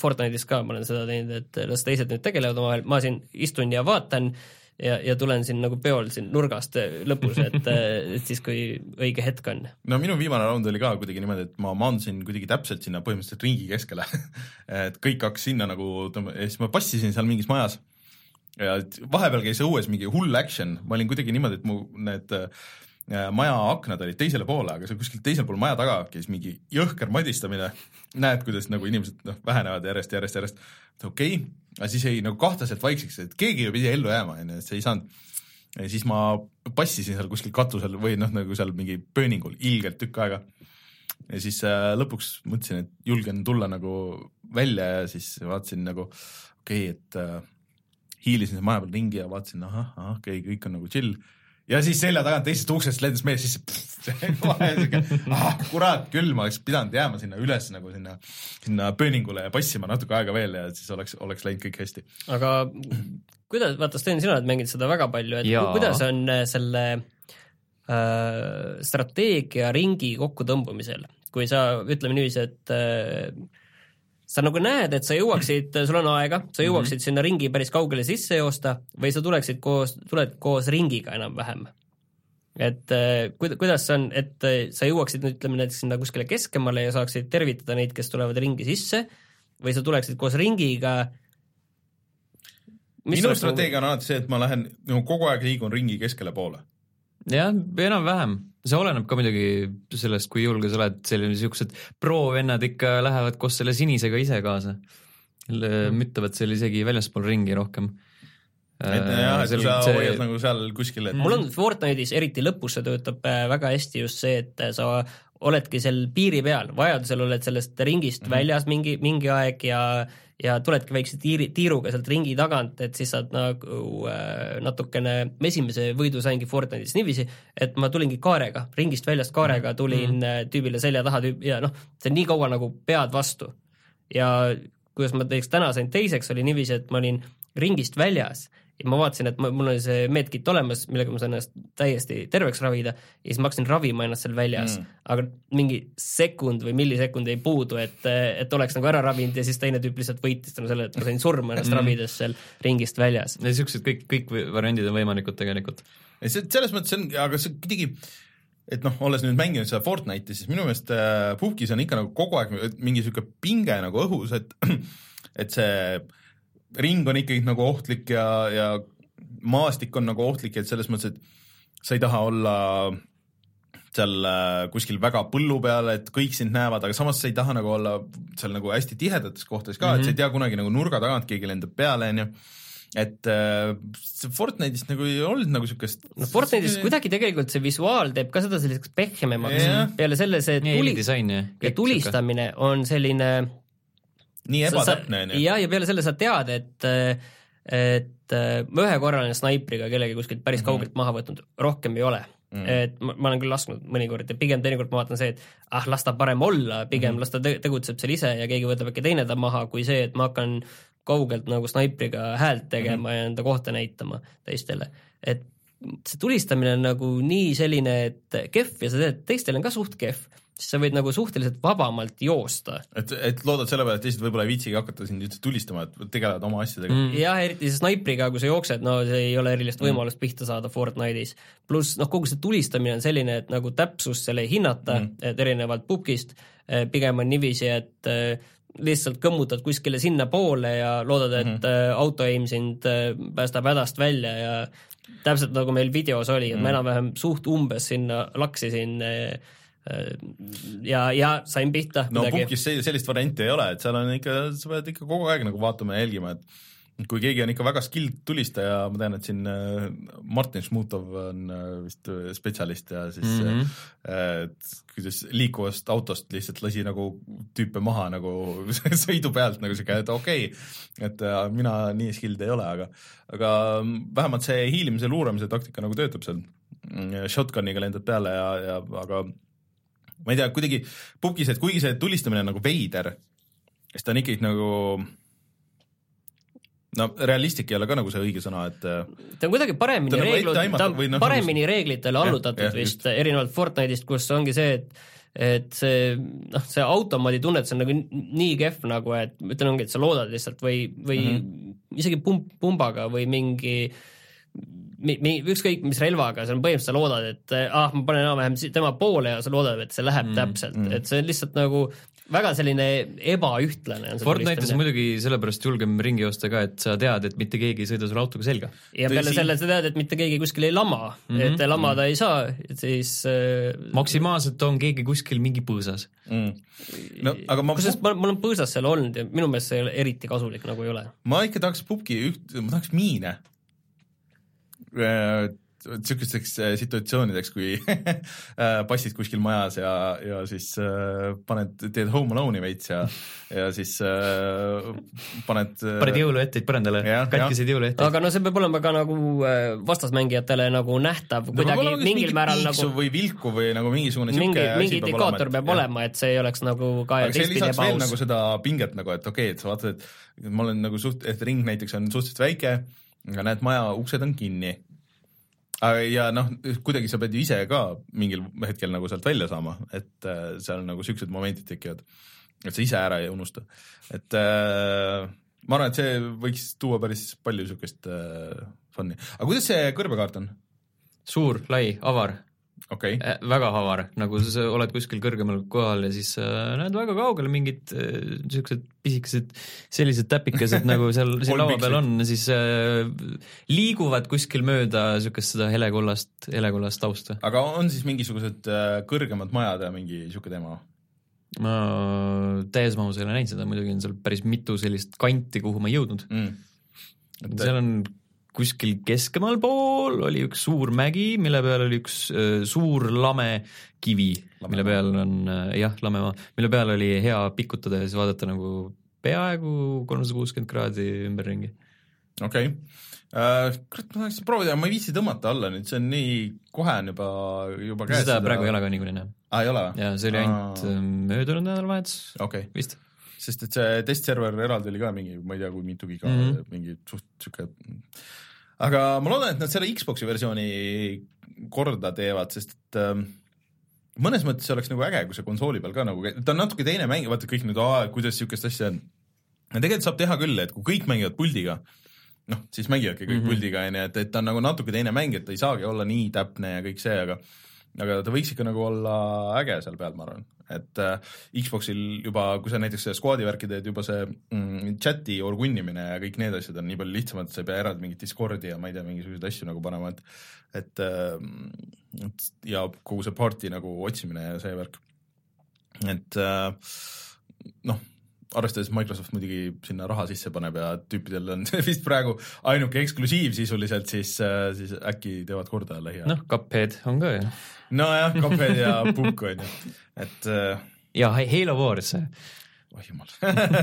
Fortnite'is ka ma olen seda teinud, et las teised nüüd tegelevad omavahel, ma siin istun ja vaatan ja, ja tulen siin nagu peol siin nurgast lõpus, et, et siis, kui õige hetk on. no minu viimane raund oli ka kuidagi niimoodi, et ma maandusin kuidagi täpselt sinna põhimõtteliselt ringi keskele et kõik hakkas sinna nagu, ja siis ma passisin seal mingis majas ja vahepeal käis õues mingi hull action, ma olin kuidagi niimoodi, et mu need äh, maja aknad olid teisele poole, aga seal kuskil teisel pool maja taga käis mingi jõhker madistamine. näed, kuidas nagu inimesed noh, vähenevad järjest, järjest, järjest. okei okay., aga siis jäi nagu kahtlaselt vaikseks, et keegi ju pidi ellu jääma, onju, et see ei saanud. siis ma passisin seal kuskil katusel või noh, nagu seal mingi pööningul ilgelt tükk aega. ja siis äh, lõpuks mõtlesin, et julgen tulla nagu välja ja siis vaatasin nagu okei okay,, et äh, hiilisin maja peal ringi ja vaatasin, ahah, ahah, okei okay,, kõik on nagu chill ja siis selja tagant teisest uksest lendas mees sisse. ah, kurat küll, ma oleks pidanud jääma sinna üles nagu sinna, sinna pööningule ja passima natuke aega veel ja siis oleks, oleks läinud kõik hästi. aga kuidas, vaata Sten, sina oled mänginud seda väga palju, et Jaa. kuidas on äh, selle äh, strateegia ringi kokkutõmbumisel, kui sa ütleme niiviisi, et äh, sa nagu näed, et sa jõuaksid, sul on aega, sa jõuaksid mm -hmm. sinna ringi päris kaugele sisse joosta või sa tuleksid koos, tuled koos ringiga enam-vähem. et äh, kuidas see on, et äh, sa jõuaksid nüüd ütleme näiteks sinna kuskile keskemale ja saaksid tervitada neid, kes tulevad ringi sisse või sa tuleksid koos ringiga Mis minu strateegia on alati see, et ma lähen nagu kogu aeg liigun ringi keskele poole. jah, enam-vähem see oleneb ka muidugi sellest, kui julge sa oled, selline siuksed pro-vennad ikka lähevad koos selle sinisega ise kaasa. müttavad seal isegi väljaspool ringi rohkem. et jah, et kui sa hoiad nagu seal kuskil, et mul on Fortnite'is eriti lõpus see töötab äh, väga hästi just see, et äh, sa oledki seal piiri peal, vajadusel oled sellest ringist mm -hmm. väljas mingi, mingi aeg ja ja tuledki väikse tiiri, tiiruga sealt ringi tagant, et siis saad nagu äh, natukene, esimese võidu saingi Fortnite'is niiviisi, et ma tulingi kaarega, ringist väljast kaarega tulin mm tüübile selja taha tüüp ja noh, see on nii kaua nagu pead vastu. ja kuidas ma näiteks täna sain teiseks, oli niiviisi, et ma olin ringist väljas ja ma vaatasin, et ma, mul oli see medkit olemas, millega ma saan ennast täiesti terveks ravida ja siis ma hakkasin ravima ennast seal väljas mm., aga mingi sekund või millisekund jäi puudu, et, et oleks nagu ära ravinud ja siis teine tüüp lihtsalt võitis tänu sellele, et ma sain surma ennast mm. ravides seal ringist väljas. niisugused kõik, kõik variandid on võimalikud tegelikult. selles mõttes on, aga see kuidagi et noh, olles nüüd mänginud seda Fortnite'i, siis minu meelest äh, Pupkis on ikka nagu kogu aeg mingi niisugune pinge nagu õhus, et et see ring on ikkagi nagu ohtlik ja, ja maastik on nagu ohtlik, et selles mõttes, et sa ei taha olla seal äh, kuskil väga põllu peal, et kõik sind näevad, aga samas sa ei taha nagu olla seal nagu hästi tihedates kohtades ka mm, -hmm. et sa ei tea kunagi nagu nurga tagant keegi lendab peale, onju et äh, see Fortnite'is nagu ei olnud nagu siukest no Fortnite'is kuidagi tegelikult see visuaal teeb ka seda selliseks pehmemaks Jah. peale selle see tuli, disain ja ja tulistamine on selline nii ebatäpne, onju. jah, ja peale selle sa tead, et et ma ühe korra olen snaipriga kellegi kuskilt päris Mhm. kaugelt maha võtnud, rohkem ei ole mm.. et ma, ma olen küll lasknud mõnikord ja pigem teinekord ma vaatan see, et ah, las ta parem olla, pigem Mhm. mm. las ta te- tegutseb seal ise ja keegi võtab äkki teine ta maha, kui see, et ma hakkan kaugelt nagu snaipriga häält tegema mm Mhm. -hmm. ja enda kohta näitama teistele, et see tulistamine on nagu nii selline, et kehv ja sa tead, teistel on ka suht kehv, siis sa võid nagu suhteliselt vabamalt joosta et, et loodad selle peale, et teised võib-olla ei viitsigi hakata sind üldse tulistama, et tegelevad oma asjadega mm.. jah, eriti see snaipriga, kui sa jooksed, no see ei ole erilist võimalust pihta saada Fortnite'is. pluss noh, kogu see tulistamine on selline, et nagu täpsust seal ei hinnata mm., et erinevalt pukist eh, pigem on niiviisi, et eh, lihtsalt kõmmutad kuskile sinnapoole ja loodad, et mm -hmm. auto aim sind eh, päästab hädast välja ja täpselt nagu meil videos oli, et ma enam-vähem suht umbes sinna laksisin eh, eh, ja, ja sain pihta no kuidagi. Pukis see- sellist varianti ei ole, et seal on ikka, sa pead ikka kogu aeg nagu vaatama ja jälgima, et kui keegi on ikka väga skilled tulistaja, ma tean, et siin äh, Martin Šmutov on äh, vist äh, spetsialist ja siis mm. -hmm. et kuidas liikuvast autost lihtsalt lasi nagu tüüpe maha nagu sõidu pealt nagu siuke, et okei okay,, et mina nii skilled ei ole, aga aga vähemalt see hiilimise luuramise taktika nagu töötab seal. Shotgun'iga lendad peale ja, ja aga ma ei tea, kuidagi pukis, et kuigi see tulistamine on nagu veider, siis ta on ikkagi nagu no realistlik ei ole ka nagu see õige sõna, et ta on kuidagi paremini Ta on nagu reeglid, ta etteaimatav on või noh, paremini reeglitele allutatud vist, erinevalt Fortnite'ist, kus ongi see, et et see noh, see automaadi tunnetus on nagu nii kehv nagu, et ma ütlen, ongi, et sa loodad lihtsalt või, või mm. -hmm. isegi pump, pumbaga või mingi mi-, mi-, ükskõik mis relvaga, see on põhimõtteliselt sa loodad, et ah, ma panen enam-vähem tema poole ja sa loodad, et see läheb mm, täpselt mm., et see on lihtsalt nagu väga selline ebaühtlane on see Fortnite'is muidugi sellepärast julgem ringi joosta ka, et sa tead, et mitte keegi ei sõida sulle autoga selga. ja peale Tõsi. selle sa tead, et mitte keegi kuskil ei lama mm, -hmm. et lamada ei saa, et siis äh, maksimaalselt on keegi kuskil mingi põõsas. mm. no aga ma, kusjuures ma, ma olen põõsas seal olnud ja minu meelest see ei ole eriti kasulik nagu ei ole. ma ikka tahaks pubki üht, ma tahaks miine. Niisugusteks äh, situatsioonideks, kui äh, passid kuskil majas ja, ja siis äh, paned, teed home alone'i veits ja, ja siis äh, paned äh, paned jõuluetteid põrandale katkiseid jõuluetteid. aga no see peab olema ka nagu äh, vastasmängijatele nagu nähtav kuidagi mingil määral nagu või vilku või nagu mingisugune mingi mingi indikaator peab olema, et see ei oleks nagu ka aga see lisaks veel nagu. seda pinget nagu, et okei okay,, et sa vaatad, et ma olen nagu suht, et ring näiteks on suhteliselt väike, aga näed, maja uksed on kinni. ja noh, kuidagi sa pead ju ise ka mingil hetkel nagu sealt välja saama, et äh, seal nagu siuksed momendid tekivad, et sa ise ära ei unusta, et äh, ma arvan, et see võiks tuua päris palju siukest äh, fun'i, aga kuidas see kõrbekaart on? suur, lai, avar okay., äh,, väga avar, nagu sa oled kuskil kõrgemal kohal ja siis äh, näed väga kaugele mingid äh, siuksed pisikesed sellised täpikesed nagu seal siin laua peal on, siis äh, liiguvad kuskil mööda siukest seda helekollast, helekollast tausta. aga on siis mingisugused äh, kõrgemad majad ja mingi siuke teema? ma täies mahus ei ole näinud seda, muidugi on seal päris mitu sellist kanti, kuhu ma ei jõudnud. mm.. seal on kuskil keskemal pool oli üks suur mägi, mille peal oli üks öö, suur lame kivi, mille peal on äh, jah, lamemaa, mille peal oli hea pikutada ja siis vaadata nagu peaaegu kolmsada kuuskümmend kraadi ümberringi. okei okay.. kurat, ma tahaks proovida, ma ei viitsi tõmmata alla nüüd, see on nii, kohe on juba, juba käes. seda praegu ei ole ka niikuinii näha. aa, ei ole või? ja see oli ainult öö, möödunud nädalavahetus okei okay., vist. sest et see testserver eraldi oli ka mingi, ma ei tea, kui mitu giga mm. -hmm. mingi suht sihuke. Aga ma loodan, et nad selle Xbox'i versiooni korda teevad, sest et ähm, mõnes mõttes see oleks nagu äge, kui see konsooli peal ka nagu, ta on natuke teine mäng, vaata kõik nüüd, kuidas niisugust asja on. tegelikult saab teha küll, et kui kõik mängivad puldiga, noh, siis mängivadki kõik mm. -hmm. puldiga, onju, et, et ta on nagu natuke teine mäng, et ta ei saagi olla nii täpne ja kõik see, aga aga ta võiks ikka nagu olla äge seal peal, ma arvan, et äh, Xboxil juba, kui sa näiteks squad'i värki teed, juba see mm, chati orgunnimine ja kõik need asjad on nii palju lihtsamad, sa ei pea eraldi mingit Discordi ja ma ei tea, mingisuguseid asju nagu panema, et et äh, ja kogu see party nagu otsimine ja see värk. et äh, noh, arvestades Microsoft muidugi sinna raha sisse paneb ja tüüpidel on see vist praegu ainuke eksklusiiv sisuliselt, siis, siis äkki teevad korda lähiajal noh, Cuphead on ka ju. nojah, Cuphead ja Pukk on ju, et äh, ja Halo Wars, oh jumal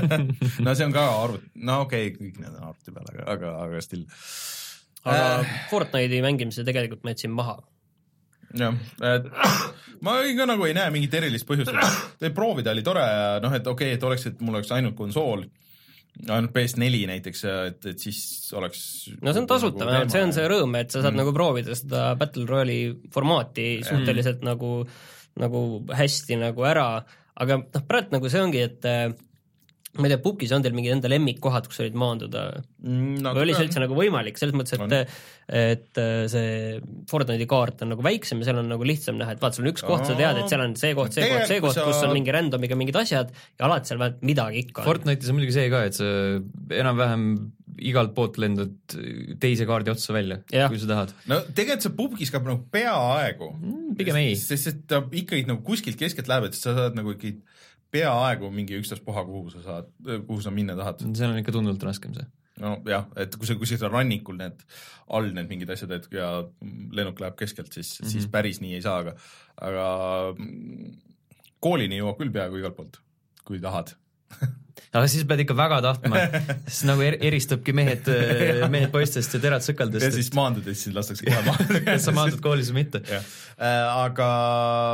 no see on ka arvuti, no okei okay,, kõik need on arvuti peal, aga, aga, aga still. aga Äh. Fortnite'i mängimise tegelikult ma jätsin maha. jah, et ma ei- ka nagu ei näe mingit erilist põhjust, et proovida oli tore ja noh, et okei okay,, et oleks, et mul oleks ainult konsool, ainult PS4 näiteks, et, et siis oleks no see on tasuta, vähemalt see on see rõõm, et sa saad Mm. nagu proovida seda Battle Royale'i formaati suhteliselt mm. nagu, nagu hästi nagu ära, aga noh, praegu nagu see ongi, et ma ei tea, Pukis on teil mingid enda lemmikkohad, kus olid maanduda no, või oli see üldse nagu võimalik, selles mõttes, On. et et äh, see Fortnite'i kaart on nagu väiksem ja seal on nagu lihtsam näha, et vaata, sul on üks koht, sa tead, et seal on see koht, see koht, see koht, kus on mingi random'iga mingid asjad ja alati seal vähemalt midagi ikka on. Fortnite'is on muidugi see ka, et sa enam-vähem igalt poolt lendad teise kaardi otsa välja, kui sa tahad. no tegelikult see pubgis ka nagu peaaegu Mm, pigem ei. sest et ta ikkagi nagu kuskilt keskelt läheb, et sa saad nagu ikkagi peaaegu mingi ükstaspuha, kuhu sa saad, kuhu sa minna tahad. seal on ikka tunduvalt raskem see. nojah, et kui sa kuskil rannikul need all need mingid asjad, et ja lennuk läheb keskelt, siis mm, -hmm. siis päris nii ei saa, aga, aga koolini jõuab küll peaaegu igalt poolt, kui tahad. aga siis pead ikka väga tahtma, siis nagu er, eristabki mehed, mehed poistest ja terad ja sõkaldest, siis maandud ja siis lastakse kohe maha. kas sa maandud koolis või mitte. jah, aga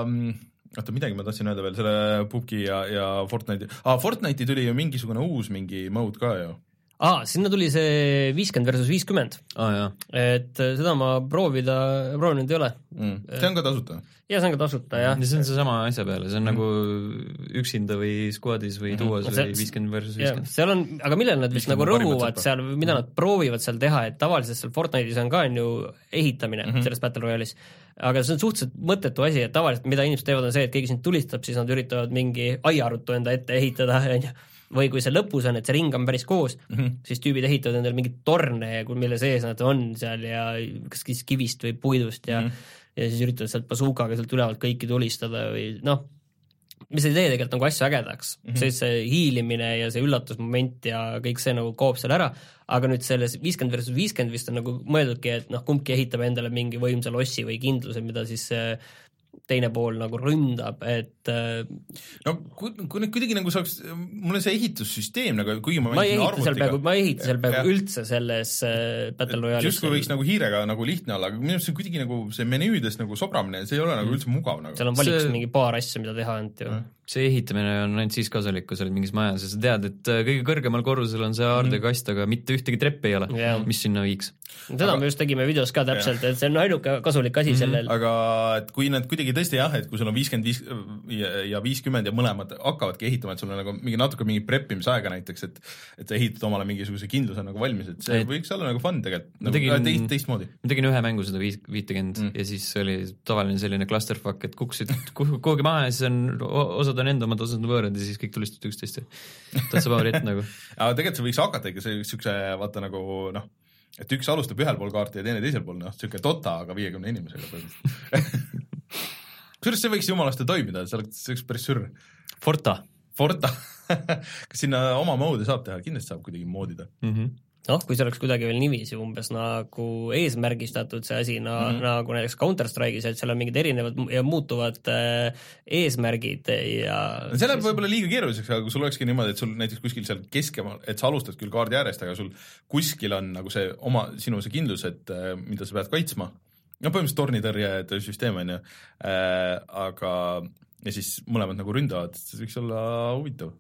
mm, oota, midagi ma tahtsin öelda veel selle Pupki ja, ja Fortnite'i ah,, Fortnite'i tuli ju mingisugune uus mingi mode ka ju. aa, sinna tuli see viiskümmend versus viiskümmend, aa jaa, et äh, seda ma proovida, proovinud ei ole. Mm. see on ka tasuta. ja see on ka tasuta jah. see on seesama asja peale, see on nagu üksinda või squad'is või duos See- või viiskümmend versus viiskümmend. seal on, aga millele nad vist 50 nagu rõhuvad seal, mida nad proovivad seal teha, et tavaliselt seal Fortnite'is on ka on ju ehitamine mm Mhm. -hmm. selles Battle Royale'is, aga see on suhteliselt mõttetu asi, et tavaliselt mida inimesed teevad, on see, et keegi sind tulistab, siis nad üritavad mingi aiarutu enda ette ehitada, on ju, või kui see lõpus on, et see ring on päris koos mm. -hmm. siis tüübid ehitavad endale mingeid torne, mille sees nad on seal ja kas siis kivist või puidust ja mm. -hmm. ja siis üritavad sealt basuukaga sealt ülevalt kõiki tulistada või noh, mis ei tee tegelikult nagu asja ägedaks mm, -hmm. see, see hiilimine ja see üllatusmoment ja kõik see nagu kaob seal ära, aga nüüd selles viiskümmend versus viiskümmend vist on nagu mõeldudki, et noh, kumbki ehitab endale mingi võimsa lossi või kindluse, mida siis see teine pool nagu ründab, et äh, no kui, kui nüüd kuidagi nagu saaks, mulle see ehitussüsteem nagu, kuigi ma ma ei ehita seal peaaegu, ma ei ehita seal peaaegu üldse selles äh, Battle Royale'is. justkui võiks nagu hiirega nagu lihtne olla, aga minu arust see kuidagi nagu see menüüdes nagu sobramine, see ei ole nagu üldse mugav nagu. seal on valikus See- mingi paar asja, mida teha ainult ju. See ehitamine on ainult siis kasulik, kui sa oled mingis majas ja sa tead, et äh, kõige kõrgemal korrusel on see aardekast, aga mitte ühtegi treppi ei ole Jah., mis sinna viiks. seda me just tegime videos ka täpselt, et see on ainuke kasulik asi sellel. aga et kui nad kuidagi tõesti jah, et kui sul on viiskümmend viis ja- viiskümmend ja mõlemad hakkavadki ehitama, et sul on nagu mingi natuke mingi preppimisaega näiteks, et et sa ehitad omale mingisuguse kindluse nagu valmis, et see Et- võiks olla nagu fun tegelikult, Ma nagu tegin- teist, teistmoodi. ma tegin ühe mängu seda viis, viitekümmet mm. ja siis oli tavaline selline clusterfuck, et kukkusid kuhu- kuhugi maha ja siis on, osad on enda omad, osad on võõrad ja siis kõik tulistavad üksteist täitsa power hit nagu. aga tegelikult see võiks hakata ikka siukse vaata nagu noh, et üks alustab ühel pool kaarti ja teine teisel pool, noh siuke Dota, aga viiekümne inimesega põhimõtteliselt. kusjuures see võiks jumalaste toimida, see oleks, see oleks päris sürr. Forta Forta, kas sinna oma moodi saab teha, kindlasti saab kuidagi moodida. mm. -hmm. noh, kui see oleks kuidagi veel niiviisi umbes nagu eesmärgistatud see asi no, Mhm. mm, -hmm. nagu näiteks Counter Strike'is, et seal on mingid erinevad ja muutuvad äh, eesmärgid ja see läheb võib-olla liiga keeruliseks, aga kui sul olekski niimoodi, et sul näiteks kuskil seal keskemal, et sa alustad küll kaardi äärest, aga sul kuskil on nagu see oma, sinu see kindlus, et äh, mida sa pead kaitsma, no põhimõtteliselt tornitõrje süsteem on ju äh,, aga ja siis mõlemad nagu ründavad, see võiks olla huvitav.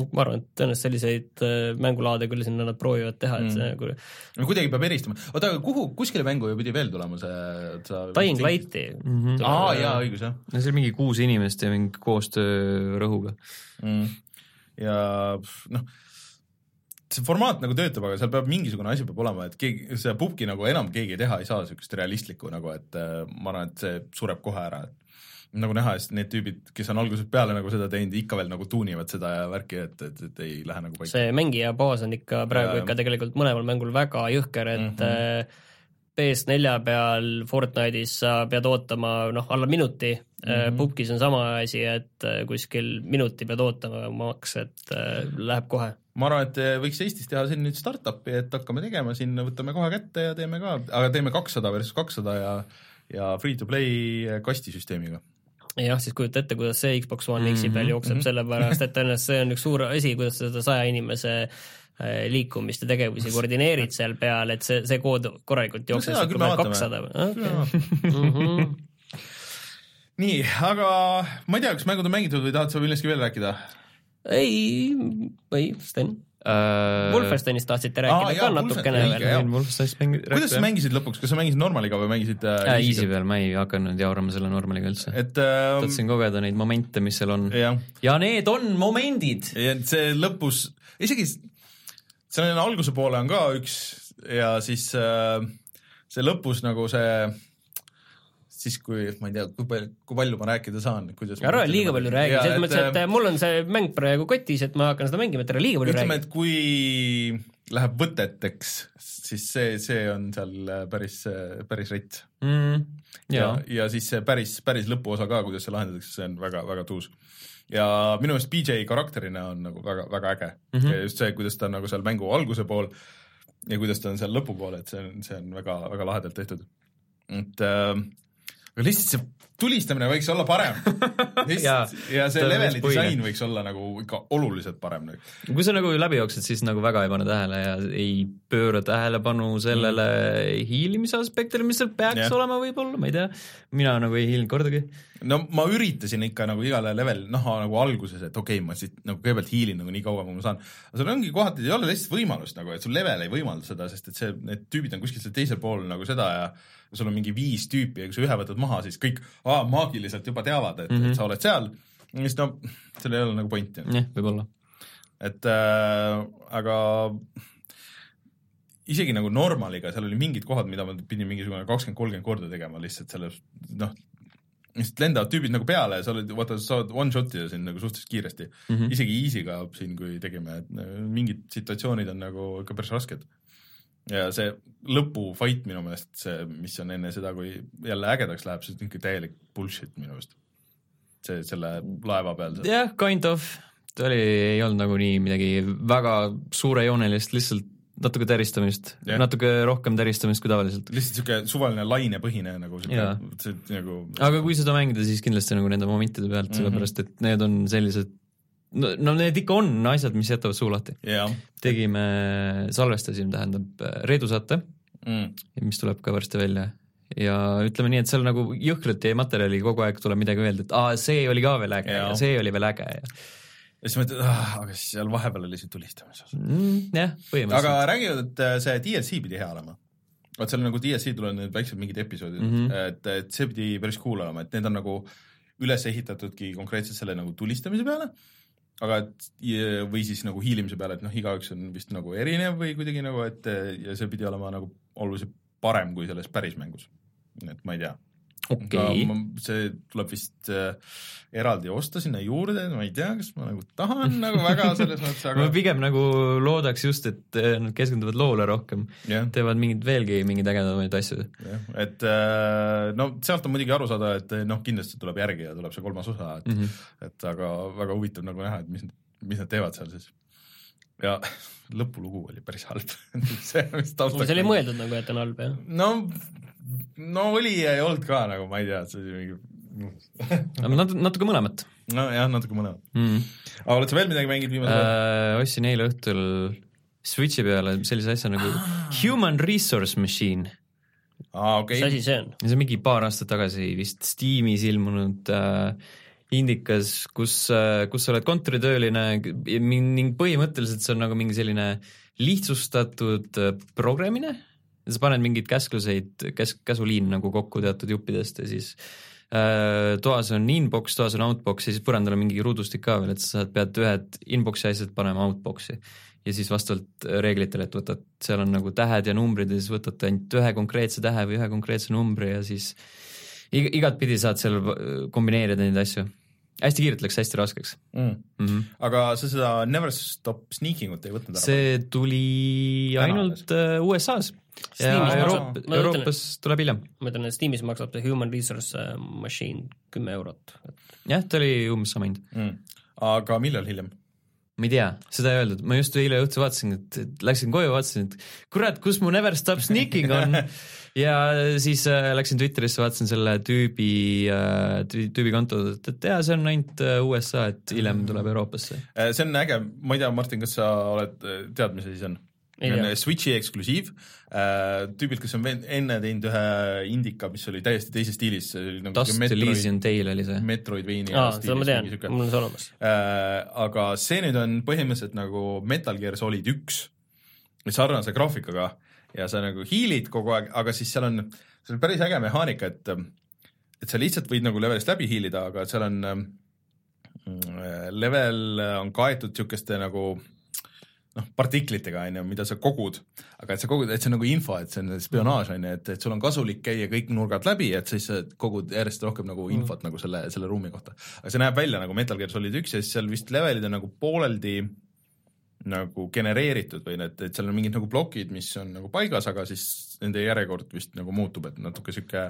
Ma arvan, et tõenäoliselt selliseid äh, mängulaade küll sinna nad proovivad teha, et see Mm. nagu no kuidagi peab eristama, oota, aga kuhu, kuskile mängu ju pidi veel tulema see, et sa Dying Lighti Mm -hmm. aa jaa, õigus jah no see oli mingi kuus inimest ja mingi koostöö rõhuga. mm.. ja noh, see formaat nagu töötab, aga seal peab mingisugune asi peab olema, et keegi, seda pubki nagu enam keegi teha ei saa, niisugust realistlikku nagu, et äh, ma arvan, et see sureb kohe ära, et nagu näha, siis need tüübid, kes on algusest peale nagu seda teinud, ikka veel nagu tuunivad seda ja värki, et, et, et ei lähe nagu paika. see mängija baas on ikka praegu Jaa. ikka tegelikult mõlemal mängul väga jõhker, et mm. -hmm. PS4 peal Fortnite'is sa pead ootama noh, alla minuti mm, Mhm. -hmm. pubgis on sama asi, et äh, kuskil minuti pead ootama maks, et äh, läheb kohe. ma arvan, et võiks Eestis teha siin nüüd startup'i, et hakkame tegema siin, võtame kohe kätte ja teeme ka, aga teeme kakssada versus kakssada ja ja free-to-play kastisüsteemiga. jah, siis kujuta ette, kuidas see Xbox One X-i peal Mhm, jookseb mm. -hmm. sellepärast et tõenäoliselt see on üks suur asi, kuidas seda saja inimese äh, liikumist ja tegevusi koordineerid seal peal, et see, see kood korralikult No jookseb me vaatame. kakssada või? nii, aga ma ei tea, kas mängud on mängitud või tahad sa millestki veel rääkida? ei, ei, Sten, Wolfensteinist tahtsite rääkida Aa, ka jaa, natukene veel jah. Kuidas sa? mängisid lõpuks, kas sa mängisid normaliga või mängisid äh, äh,? Easy peal, ma ei hakanud jaurama selle normaliga üldse. et äh, tahtsin kogeda neid momente, mis seal on. jah, ja need on momendid. ja see lõpus, isegi seal on alguse poole on ka üks ja siis äh, see lõpus nagu see siis kui, ma ei tea, kui palju, kui palju ma rääkida saan, kuidas ära liiga palju räägi, selles mõttes, et mul on see mäng praegu kotis, et ma hakkan seda mängima, et ära liiga palju ütleme, räägi. et kui läheb võteteks, siis see, see on seal äh, päris, päris rets. mm,. ja jaa, ja siis see päris, päris lõpuosa ka, kuidas see lahendatakse, see on väga-väga tuus. ja minu meelest BJ karakterina on nagu väga, väga äge mm. -hmm. ja just see, kuidas ta on nagu seal mängu alguse pool ja kuidas ta on seal lõpupoole, et see on, see on väga, väga lahedalt tehtud. et äh, aga lihtsalt see tulistamine võiks olla parem. Jaa, ja see leveli disain võiks olla nagu ikka oluliselt parem. kui sa nagu läbi jooksed, siis nagu väga ei pane tähele ja ei pööra tähelepanu sellele hiilimise aspektile, mis seal peaks yeah. olema võib-olla, ma ei tea. mina nagu ei hiilinud kordagi. no ma üritasin ikka nagu igale level näha nagu alguses, et okei okay,, ma siit nagu kõigepealt hiilin nagu nii kaua, kui ma saan. aga sul ongi kohati ei ole lihtsalt võimalust nagu, et sul level ei võimalda seda, sest et see, need tüübid on kuskil seal teisel pool nagu seda ja sul on mingi viis tüüpi ja kui sa ühe võtad maha, siis kõik aa, maagiliselt juba teavad, et mm, -hmm. et sa oled seal. ja siis no seal ei ole nagu pointi. jah, võib-olla. et äh, aga isegi nagu normaliga, seal oli mingid kohad, mida ma pidin mingisugune kakskümmend, kolmkümmend korda tegema lihtsalt selle noh, lihtsalt lendavad tüübid nagu peale ja sa oled, vaata, sa saad one shot'i sind nagu suhteliselt kiiresti mm. -hmm. isegi easy'ga siin, kui tegime, et äh, mingid situatsioonid on nagu ikka päris rasked. Ja see lõpufight minu meelest, see, mis on enne seda, kui jälle ägedaks läheb, see on ikka täielik bullshit minu meelest. see, selle laeva peal jah, kind of. ta oli, ei olnud nagu nii midagi väga suurejoonelist, lihtsalt natuke täristamist yeah., natuke rohkem täristamist kui tavaliselt. lihtsalt siuke suvaline lainepõhine nagu siuke, see nagu aga kui seda mängida, siis kindlasti nagu nende momentide pealt mm. -hmm. sellepärast et need on sellised no, no need ikka on asjad, mis jätavad suu lahti. jah tegime, salvestasime, tähendab Reedu saate, mm., mis tuleb ka varsti välja ja ütleme nii, et seal nagu jõhkralt jäi materjali, kogu aeg tuleb midagi öelda, et aa, see oli ka veel äge Jaa. ja see oli veel äge ja ja siis mõtled ah,, aga siis seal vahepeal oli see tulistamise osa. mm, jah, põhimõtteliselt aga räägivad, et äh, see DLC pidi hea olema. vot seal nagu DLC tulevad need väiksed mingid episoodid mm. -hmm. et, et see pidi päris cool olema, et need on nagu üles ehitatudki konkreetselt selle nagu tulistamise peale, aga et või siis nagu hiilimise peale, et noh, igaüks on vist nagu erinev või kuidagi nagu, et ja see pidi olema nagu oluliselt parem kui selles päris mängus. et ma ei tea, okei, see tuleb vist äh, eraldi osta sinna juurde, ma ei tea, kas ma nagu tahan nagu väga selles mõttes, ma aga pigem nagu loodaks just, et eh, nad keskenduvad loole rohkem, jah, teevad mingeid veelgi mingeid ägedamaid asju. jah, et äh, no sealt on muidugi aru saada, et noh, kindlasti tuleb järgi ja tuleb see kolmas osa, et Mm -hmm. et aga väga huvitav nagu näha, et mis, mis nad teevad seal siis. ja lõpulugu oli päris halb see, mis taustaks see oli mõeldud nagu, et on halb jah. no, no oli ja ei olnud ka nagu, ma ei tea, see oli mingi natuke, natuke mõlemat nojah, natuke mõlemat. mm. aga oled sa veel midagi mänginud viimasel ajal? Äh, ostsin eile õhtul Switchi peale sellise asja nagu Human Resource Machine. aa, mis okei asi, see on? see on mingi paar aastat tagasi vist Steamis ilmunud äh, indikas, kus äh,, kus sa oled kontoritööline ning põhimõtteliselt see on nagu mingi selline lihtsustatud äh, programmimine. Sa paned mingeid käskluseid, käsk, käsuliin nagu kokku teatud juppidest ja siis äh, toas on inbox, toas on outbox ja siis põrandal on mingi ruudustik ka veel, et sa saad, pead ühed inbox'i asjad panema outbox'i ja siis vastavalt reeglitele, et võtad, seal on nagu tähed ja numbrid ja siis võtad ainult ühe konkreetse tähe või ühe konkreetse numbri ja siis ig- igatpidi saad seal kombineerida neid asju. Hästi kiirelt läks hästi raskeks mm.. mm. -hmm. aga sa seda Never Stop Sneaking ut ei võtnud ära? see tuli Täna ainult äh, USA-s Euroop- Euroopas tuleb hiljem. ma ütlen, et Steamis maksab see Human Resource äh, Machine kümme eurot. jah, ta oli umbes sama hind. mm.. aga millal hiljem? Ma ei tea, seda ei öeldud, ma just eile õhtul vaatasin, et läksin koju, vaatasin, et kurat, kus mu Never Stop Sneaking on ja siis äh, läksin Twitterisse, vaatasin selle tüübi äh,, tüübi konto, et, et jaa, see on ainult äh, USA, et hiljem tuleb Euroopasse. Äh, see on äge, ma ei tea, Martin, kas sa oled, tead, mis asi see on? See on tea. Switchi eksklusiiv, tüübilt, kes on enne teinud ühe indika, mis oli täiesti teises stiilis, see oli nagu Dust Elysian Tale oli see. Metroidvania aa, seda ma tean, mul on see olemas. äh, aga see nüüd on põhimõtteliselt nagu Metal Gear Solid üks, sarnase graafikaga ja sa nagu hiilid kogu aeg, aga siis seal on, seal on päris äge mehaanika, et et sa lihtsalt võid nagu levelist läbi hiilida, aga seal on äh, level on kaetud niisuguste nagu noh, partiklitega on ju, mida sa kogud, aga et sa kogud, et see on nagu info, et see on spionaaž on ju, et, et sul on kasulik käia kõik nurgad läbi, et siis sa kogud järjest rohkem nagu infot mm. nagu selle, selle ruumi kohta. aga see näeb välja nagu Metal Gear Solid üks ja siis seal vist levelid on nagu pooleldi nagu genereeritud või need, et seal on mingid nagu plokid, mis on nagu paigas, aga siis nende järjekord vist nagu muutub, et natuke sihuke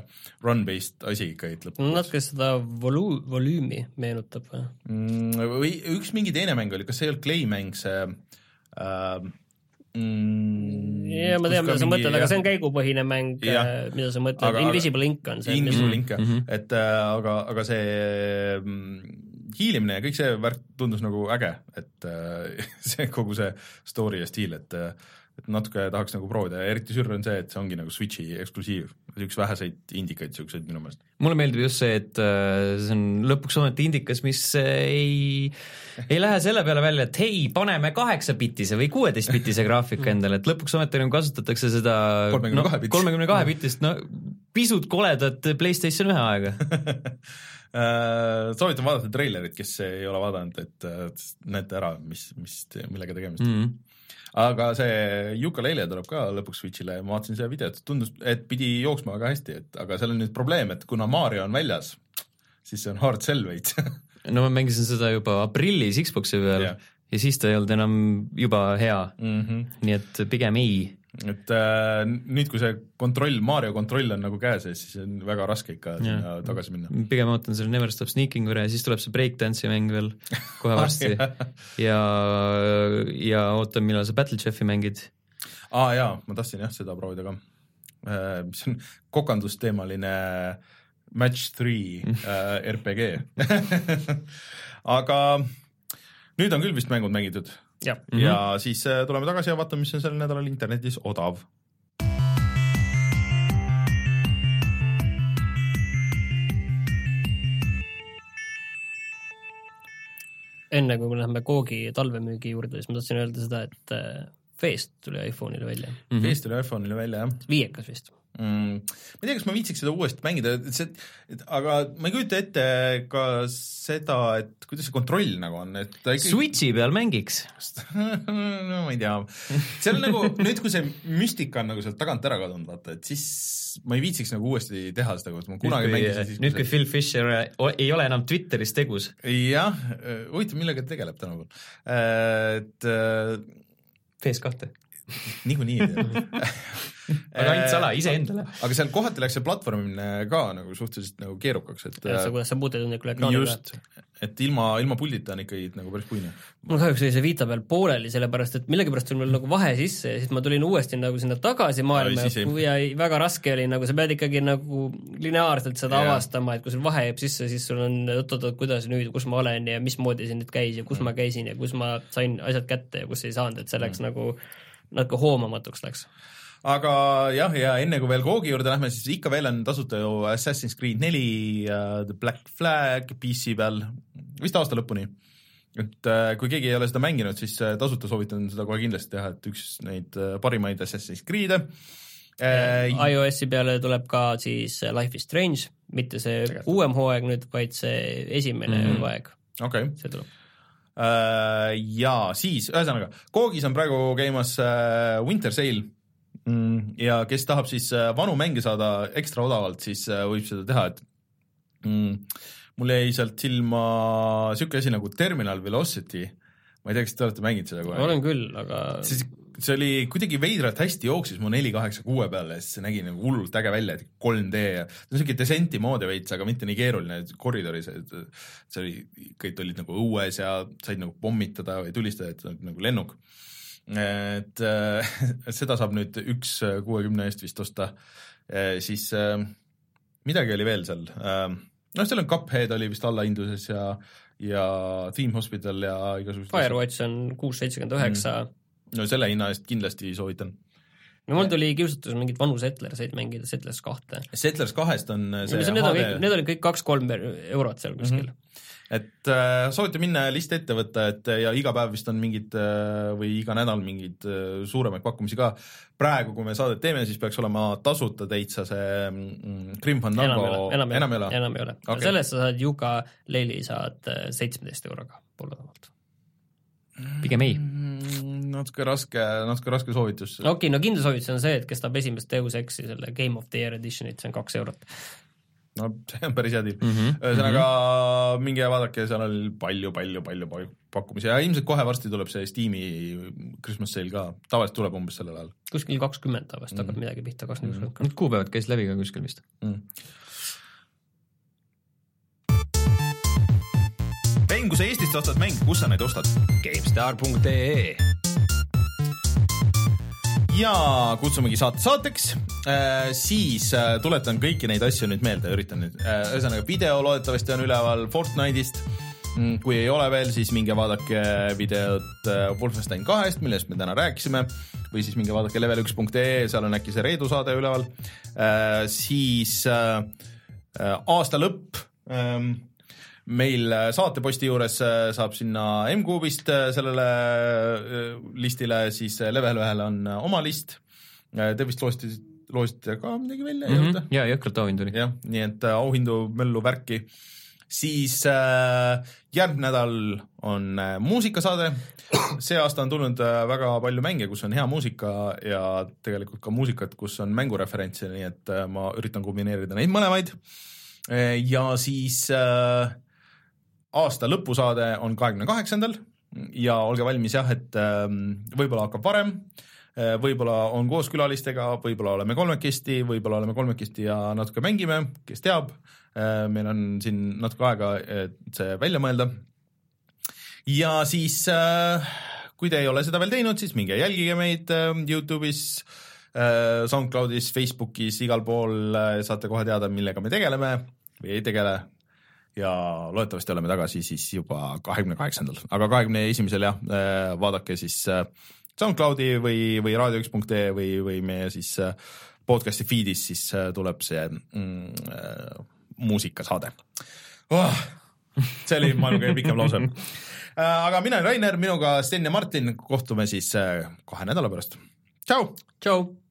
run-based asi ikkagi lõpuks natuke seda volü-, volüümi meenutab või? mm,. või üks mingi teine mäng oli, kas see ei olnud Clay mäng, see äh, mm, ja ma tean, mida sa mõtled, aga see on käigupõhine mäng, Jah. mida sa mõtled Invisible Ink on see. Invisible Ink jah Mhm. et äh, aga, aga see mm, hiilimine ja kõik see värk tundus nagu äge, et äh, see kogu see story ja stiil, et äh, et natuke tahaks nagu proovida ja eriti sürr on see, et see ongi nagu Switchi eksklusiiv, üks väheseid indikaid siukseid minu meelest. mulle meeldib just see, et äh, see on lõpuks ometi indikas, mis äh, ei, ei lähe selle peale välja, et hei, paneme kaheksa-bitise või kuueteist-bitise graafika endale, et lõpuks ometi nagu kasutatakse seda 32 bitist. kolmekümne kahe bitist, no pisut koledat Playstation ühe aega. Äh, soovitan vaadata treilerit, kes ei ole vaadanud, et näete ära, mis, mis, millega tegemist on Mm. Aga see Yooka-Laylee tuleb ka lõpuks Switch'ile ja ma vaatasin seda videot, tundus, et pidi jooksma väga hästi, et aga seal on nüüd probleem, et kuna Mario on väljas, siis see on hard sell veits no ma mängisin seda juba aprillis Xbox'i peal Jah. ja siis ta ei olnud enam juba hea, mm. -hmm. nii et pigem ei. Et äh, nüüd, kui see kontroll, Mario kontroll on nagu käes ja siis on väga raske ikka sinna tagasi minna. pigem ootan selle Never Stop Sneaking üle ja siis tuleb see Breakdance'i mäng veel kohe varsti. Ja, ja ootan, millal sa Battle Chefi mängid. aa ah, jaa, ma tahtsin jah seda proovida ka, mis on kokandusteemaline Match Three äh, RPG aga nüüd on küll vist mängud mängitud jah, mm -hmm. ja siis äh, tuleme tagasi ja vaatame, mis on sel nädalal internetis odav. enne kui me läheme Koogi talvemüügi juurde, siis ma tahtsin öelda seda, et äh, Feest tuli iPhone'ile välja, mm -hmm. Feest tuli iPhone'ile välja jah viiekas vist. mm.. ma ei tea, kas ma viitsiks seda uuesti mängida, et see, aga ma ei kujuta ette ka seda, et kuidas see kontroll nagu on, et ta ikkagi Switchi peal mängiks. no ma ei tea, see on nagu nüüd, kui see müstika on nagu sealt tagant ära kadunud, vaata, et siis ma ei viitsiks nagu uuesti teha seda, kui ma kunagi mängisin siis nüüd, kui Phil Fisher ei ole enam Twitteris tegus, jah, huvitav, millega ta tegeleb tänapäeval, et äh, PS2. Niikuinii aga ainult sala, iseendale. aga seal kohati läks see platvormimine ka nagu suhteliselt nagu keerukaks, et see, kuidas sa puutetundlikul ekraanil just, et ilma, ilma puldita on ikkagi nagu päris puine. mul kahjuks oli see Vita peal pooleli, sellepärast et millegipärast tuli mul nagu vahe sisse ja siis ma tulin uuesti nagu sinna tagasi maailma ja ei- väga raske oli nagu, sa pead ikkagi nagu lineaarselt seda Jaa. avastama, et kui sul vahe jääb sisse, siis sul on oot-oot-oot, kuidas nüüd, kus ma olen ja mismoodi see nüüd käis ja kus Mm. ma käisin ja kus ma sain asjad kätte ja kus ei saanud, et see läks nagu natuke hoomamatuks läks. aga jah, ja enne kui veel Koogi juurde lähme, siis ikka veel on tasuta ju Assassin's Creed neli uh,, The Black Flag PC peal vist aasta lõpuni. et uh, kui keegi ei ole seda mänginud, siis uh, tasuta soovitan seda kohe kindlasti teha, et üks neid uh, parimaid Assassin's Creed'e uh,. iOS-i peale tuleb ka siis Life is Strange, mitte see uuem hooaeg nüüd, vaid see esimene Mhm. hooaeg, okei okay. see tuleb. uh,. ja siis, ühesõnaga, Koogis on praegu käimas uh, Winter Sale mm, ja kes tahab siis uh, vanu mänge saada ekstra odavalt, siis võib seda teha, et mm, mul jäi sealt silma siuke asi nagu Terminal Velocity. ma ei tea, kas te olete mänginud seda kohe? olen küll, aga siis see oli kuidagi veidralt hästi jooksis mu neli kaheksa kuue peale siis see nägi nagu hullult äge välja, et 3D ja on siuke descent'i moodi veits, aga mitte nii keeruline, koridoris, et see oli, kõik olid nagu õues ja said nagu pommitada või tulistada, et nagu lennuk. et äh, seda saab nüüd üks kuuekümne eest vist osta, siis äh, midagi oli veel seal äh,, noh, seal on Cuphead oli vist allahindluses ja, ja Theme Hospital ja igasugused Firewatch on kuus seitsekümmend üheksa. No selle hinna eest kindlasti soovitan. no mul tuli kiusatus mingeid vanu Settlerseid mängida, Settlers kahte. Settlers kahest on see Need on kõik, HD, need olid kõik kaks-kolm eurot seal kuskil mm. et äh, soovitan minna ja list ette võtta, et ja iga päev vist on mingid äh, või iga nädal mingeid äh, suuremaid pakkumisi ka. praegu, kui me saadet teeme, siis peaks olema tasuta täitsa see mm, Grim -hmm. Fandango enam ei ole, enam ei ole okay.. sellest sa saad Yuga Leili saad äh, seitsmeteist euroga poolodavalt. Pigem ei. Mm, natuke raske, natuke raske soovitus. okei okay,, no kindel soovitus on see, et kes tahab esimest Deus Exi selle Game of the Year edition'it, see on kaks eurot. no see on päris hea deal mm Mhm, -hmm.. ühesõnaga mm -hmm. minge vaadake, seal oli palju, palju, palju palju pakkumisi ja ilmselt kohe varsti tuleb see Steam'i Christmas sale ka, tavaliselt tuleb umbes sellel ajal kuskil kakskümmend vast hakkab Mhm. midagi pihta, kakskümmend Mhm. kakskümmend Need kuupäevad käis läbi ka kuskil vist. mm.. mäng, kui sa Eestist ostad mänge, kus sa neid ostad? GameStar.ee ja kutsumegi saate saateks äh,, siis äh, tuletan kõiki neid asju nüüd meelde, üritan nüüd äh,, ühesõnaga video loodetavasti on üleval Fortnite'ist mm,. kui ei ole veel, siis minge vaadake videot äh, Wolfenstein kahest, millest me täna rääkisime või siis minge vaadake level1.ee, seal on äkki see Reedu saade üleval äh,. siis äh, äh, aasta lõpp ähm, meil äh, saateposti juures äh, saab sinna M-Kuubist äh, sellele äh, listile, siis äh, Level ühel on äh, oma list. Te vist loosite, loosite ka midagi välja mm, -hmm. ja jõhkralt auhind tuli. jah, nii et äh, auhindu, möllu, värki. siis äh, järgmine nädal on äh, muusikasaade. see aasta on tulnud äh, väga palju mänge, kus on hea muusika ja tegelikult ka muusikat, kus on mängureferentse, nii et äh, ma üritan kombineerida neid mõlemaid. ja siis äh, aasta lõpusaade on kahekümne kaheksandal ja olge valmis jah, et ähm, võib-olla hakkab varem, võib-olla on koos külalistega, võib-olla oleme kolmekesti, võib-olla oleme kolmekesti ja natuke mängime, kes teab. meil on siin natuke aega, et see välja mõelda. ja siis, kui te ei ole seda veel teinud, siis minge jälgige meid äh, Youtube'is, SoundCloudis, Facebookis, igal pool äh, saate kohe teada, millega me tegeleme või ei tegele ja loodetavasti oleme tagasi siis juba kahekümne kaheksandal, aga kahekümne esimesel jah, vaadake siis äh, SoundCloudi või, või raadio1.ee või, või meie siis äh, podcast'i feed'is siis äh, tuleb see mm, äh, muusikasaade oh,. see oli maailma kõige pikem lause. aga mina olen Rainer, minuga Sten ja Martin, kohtume siis äh, kahe nädala pärast. tšau. tšau.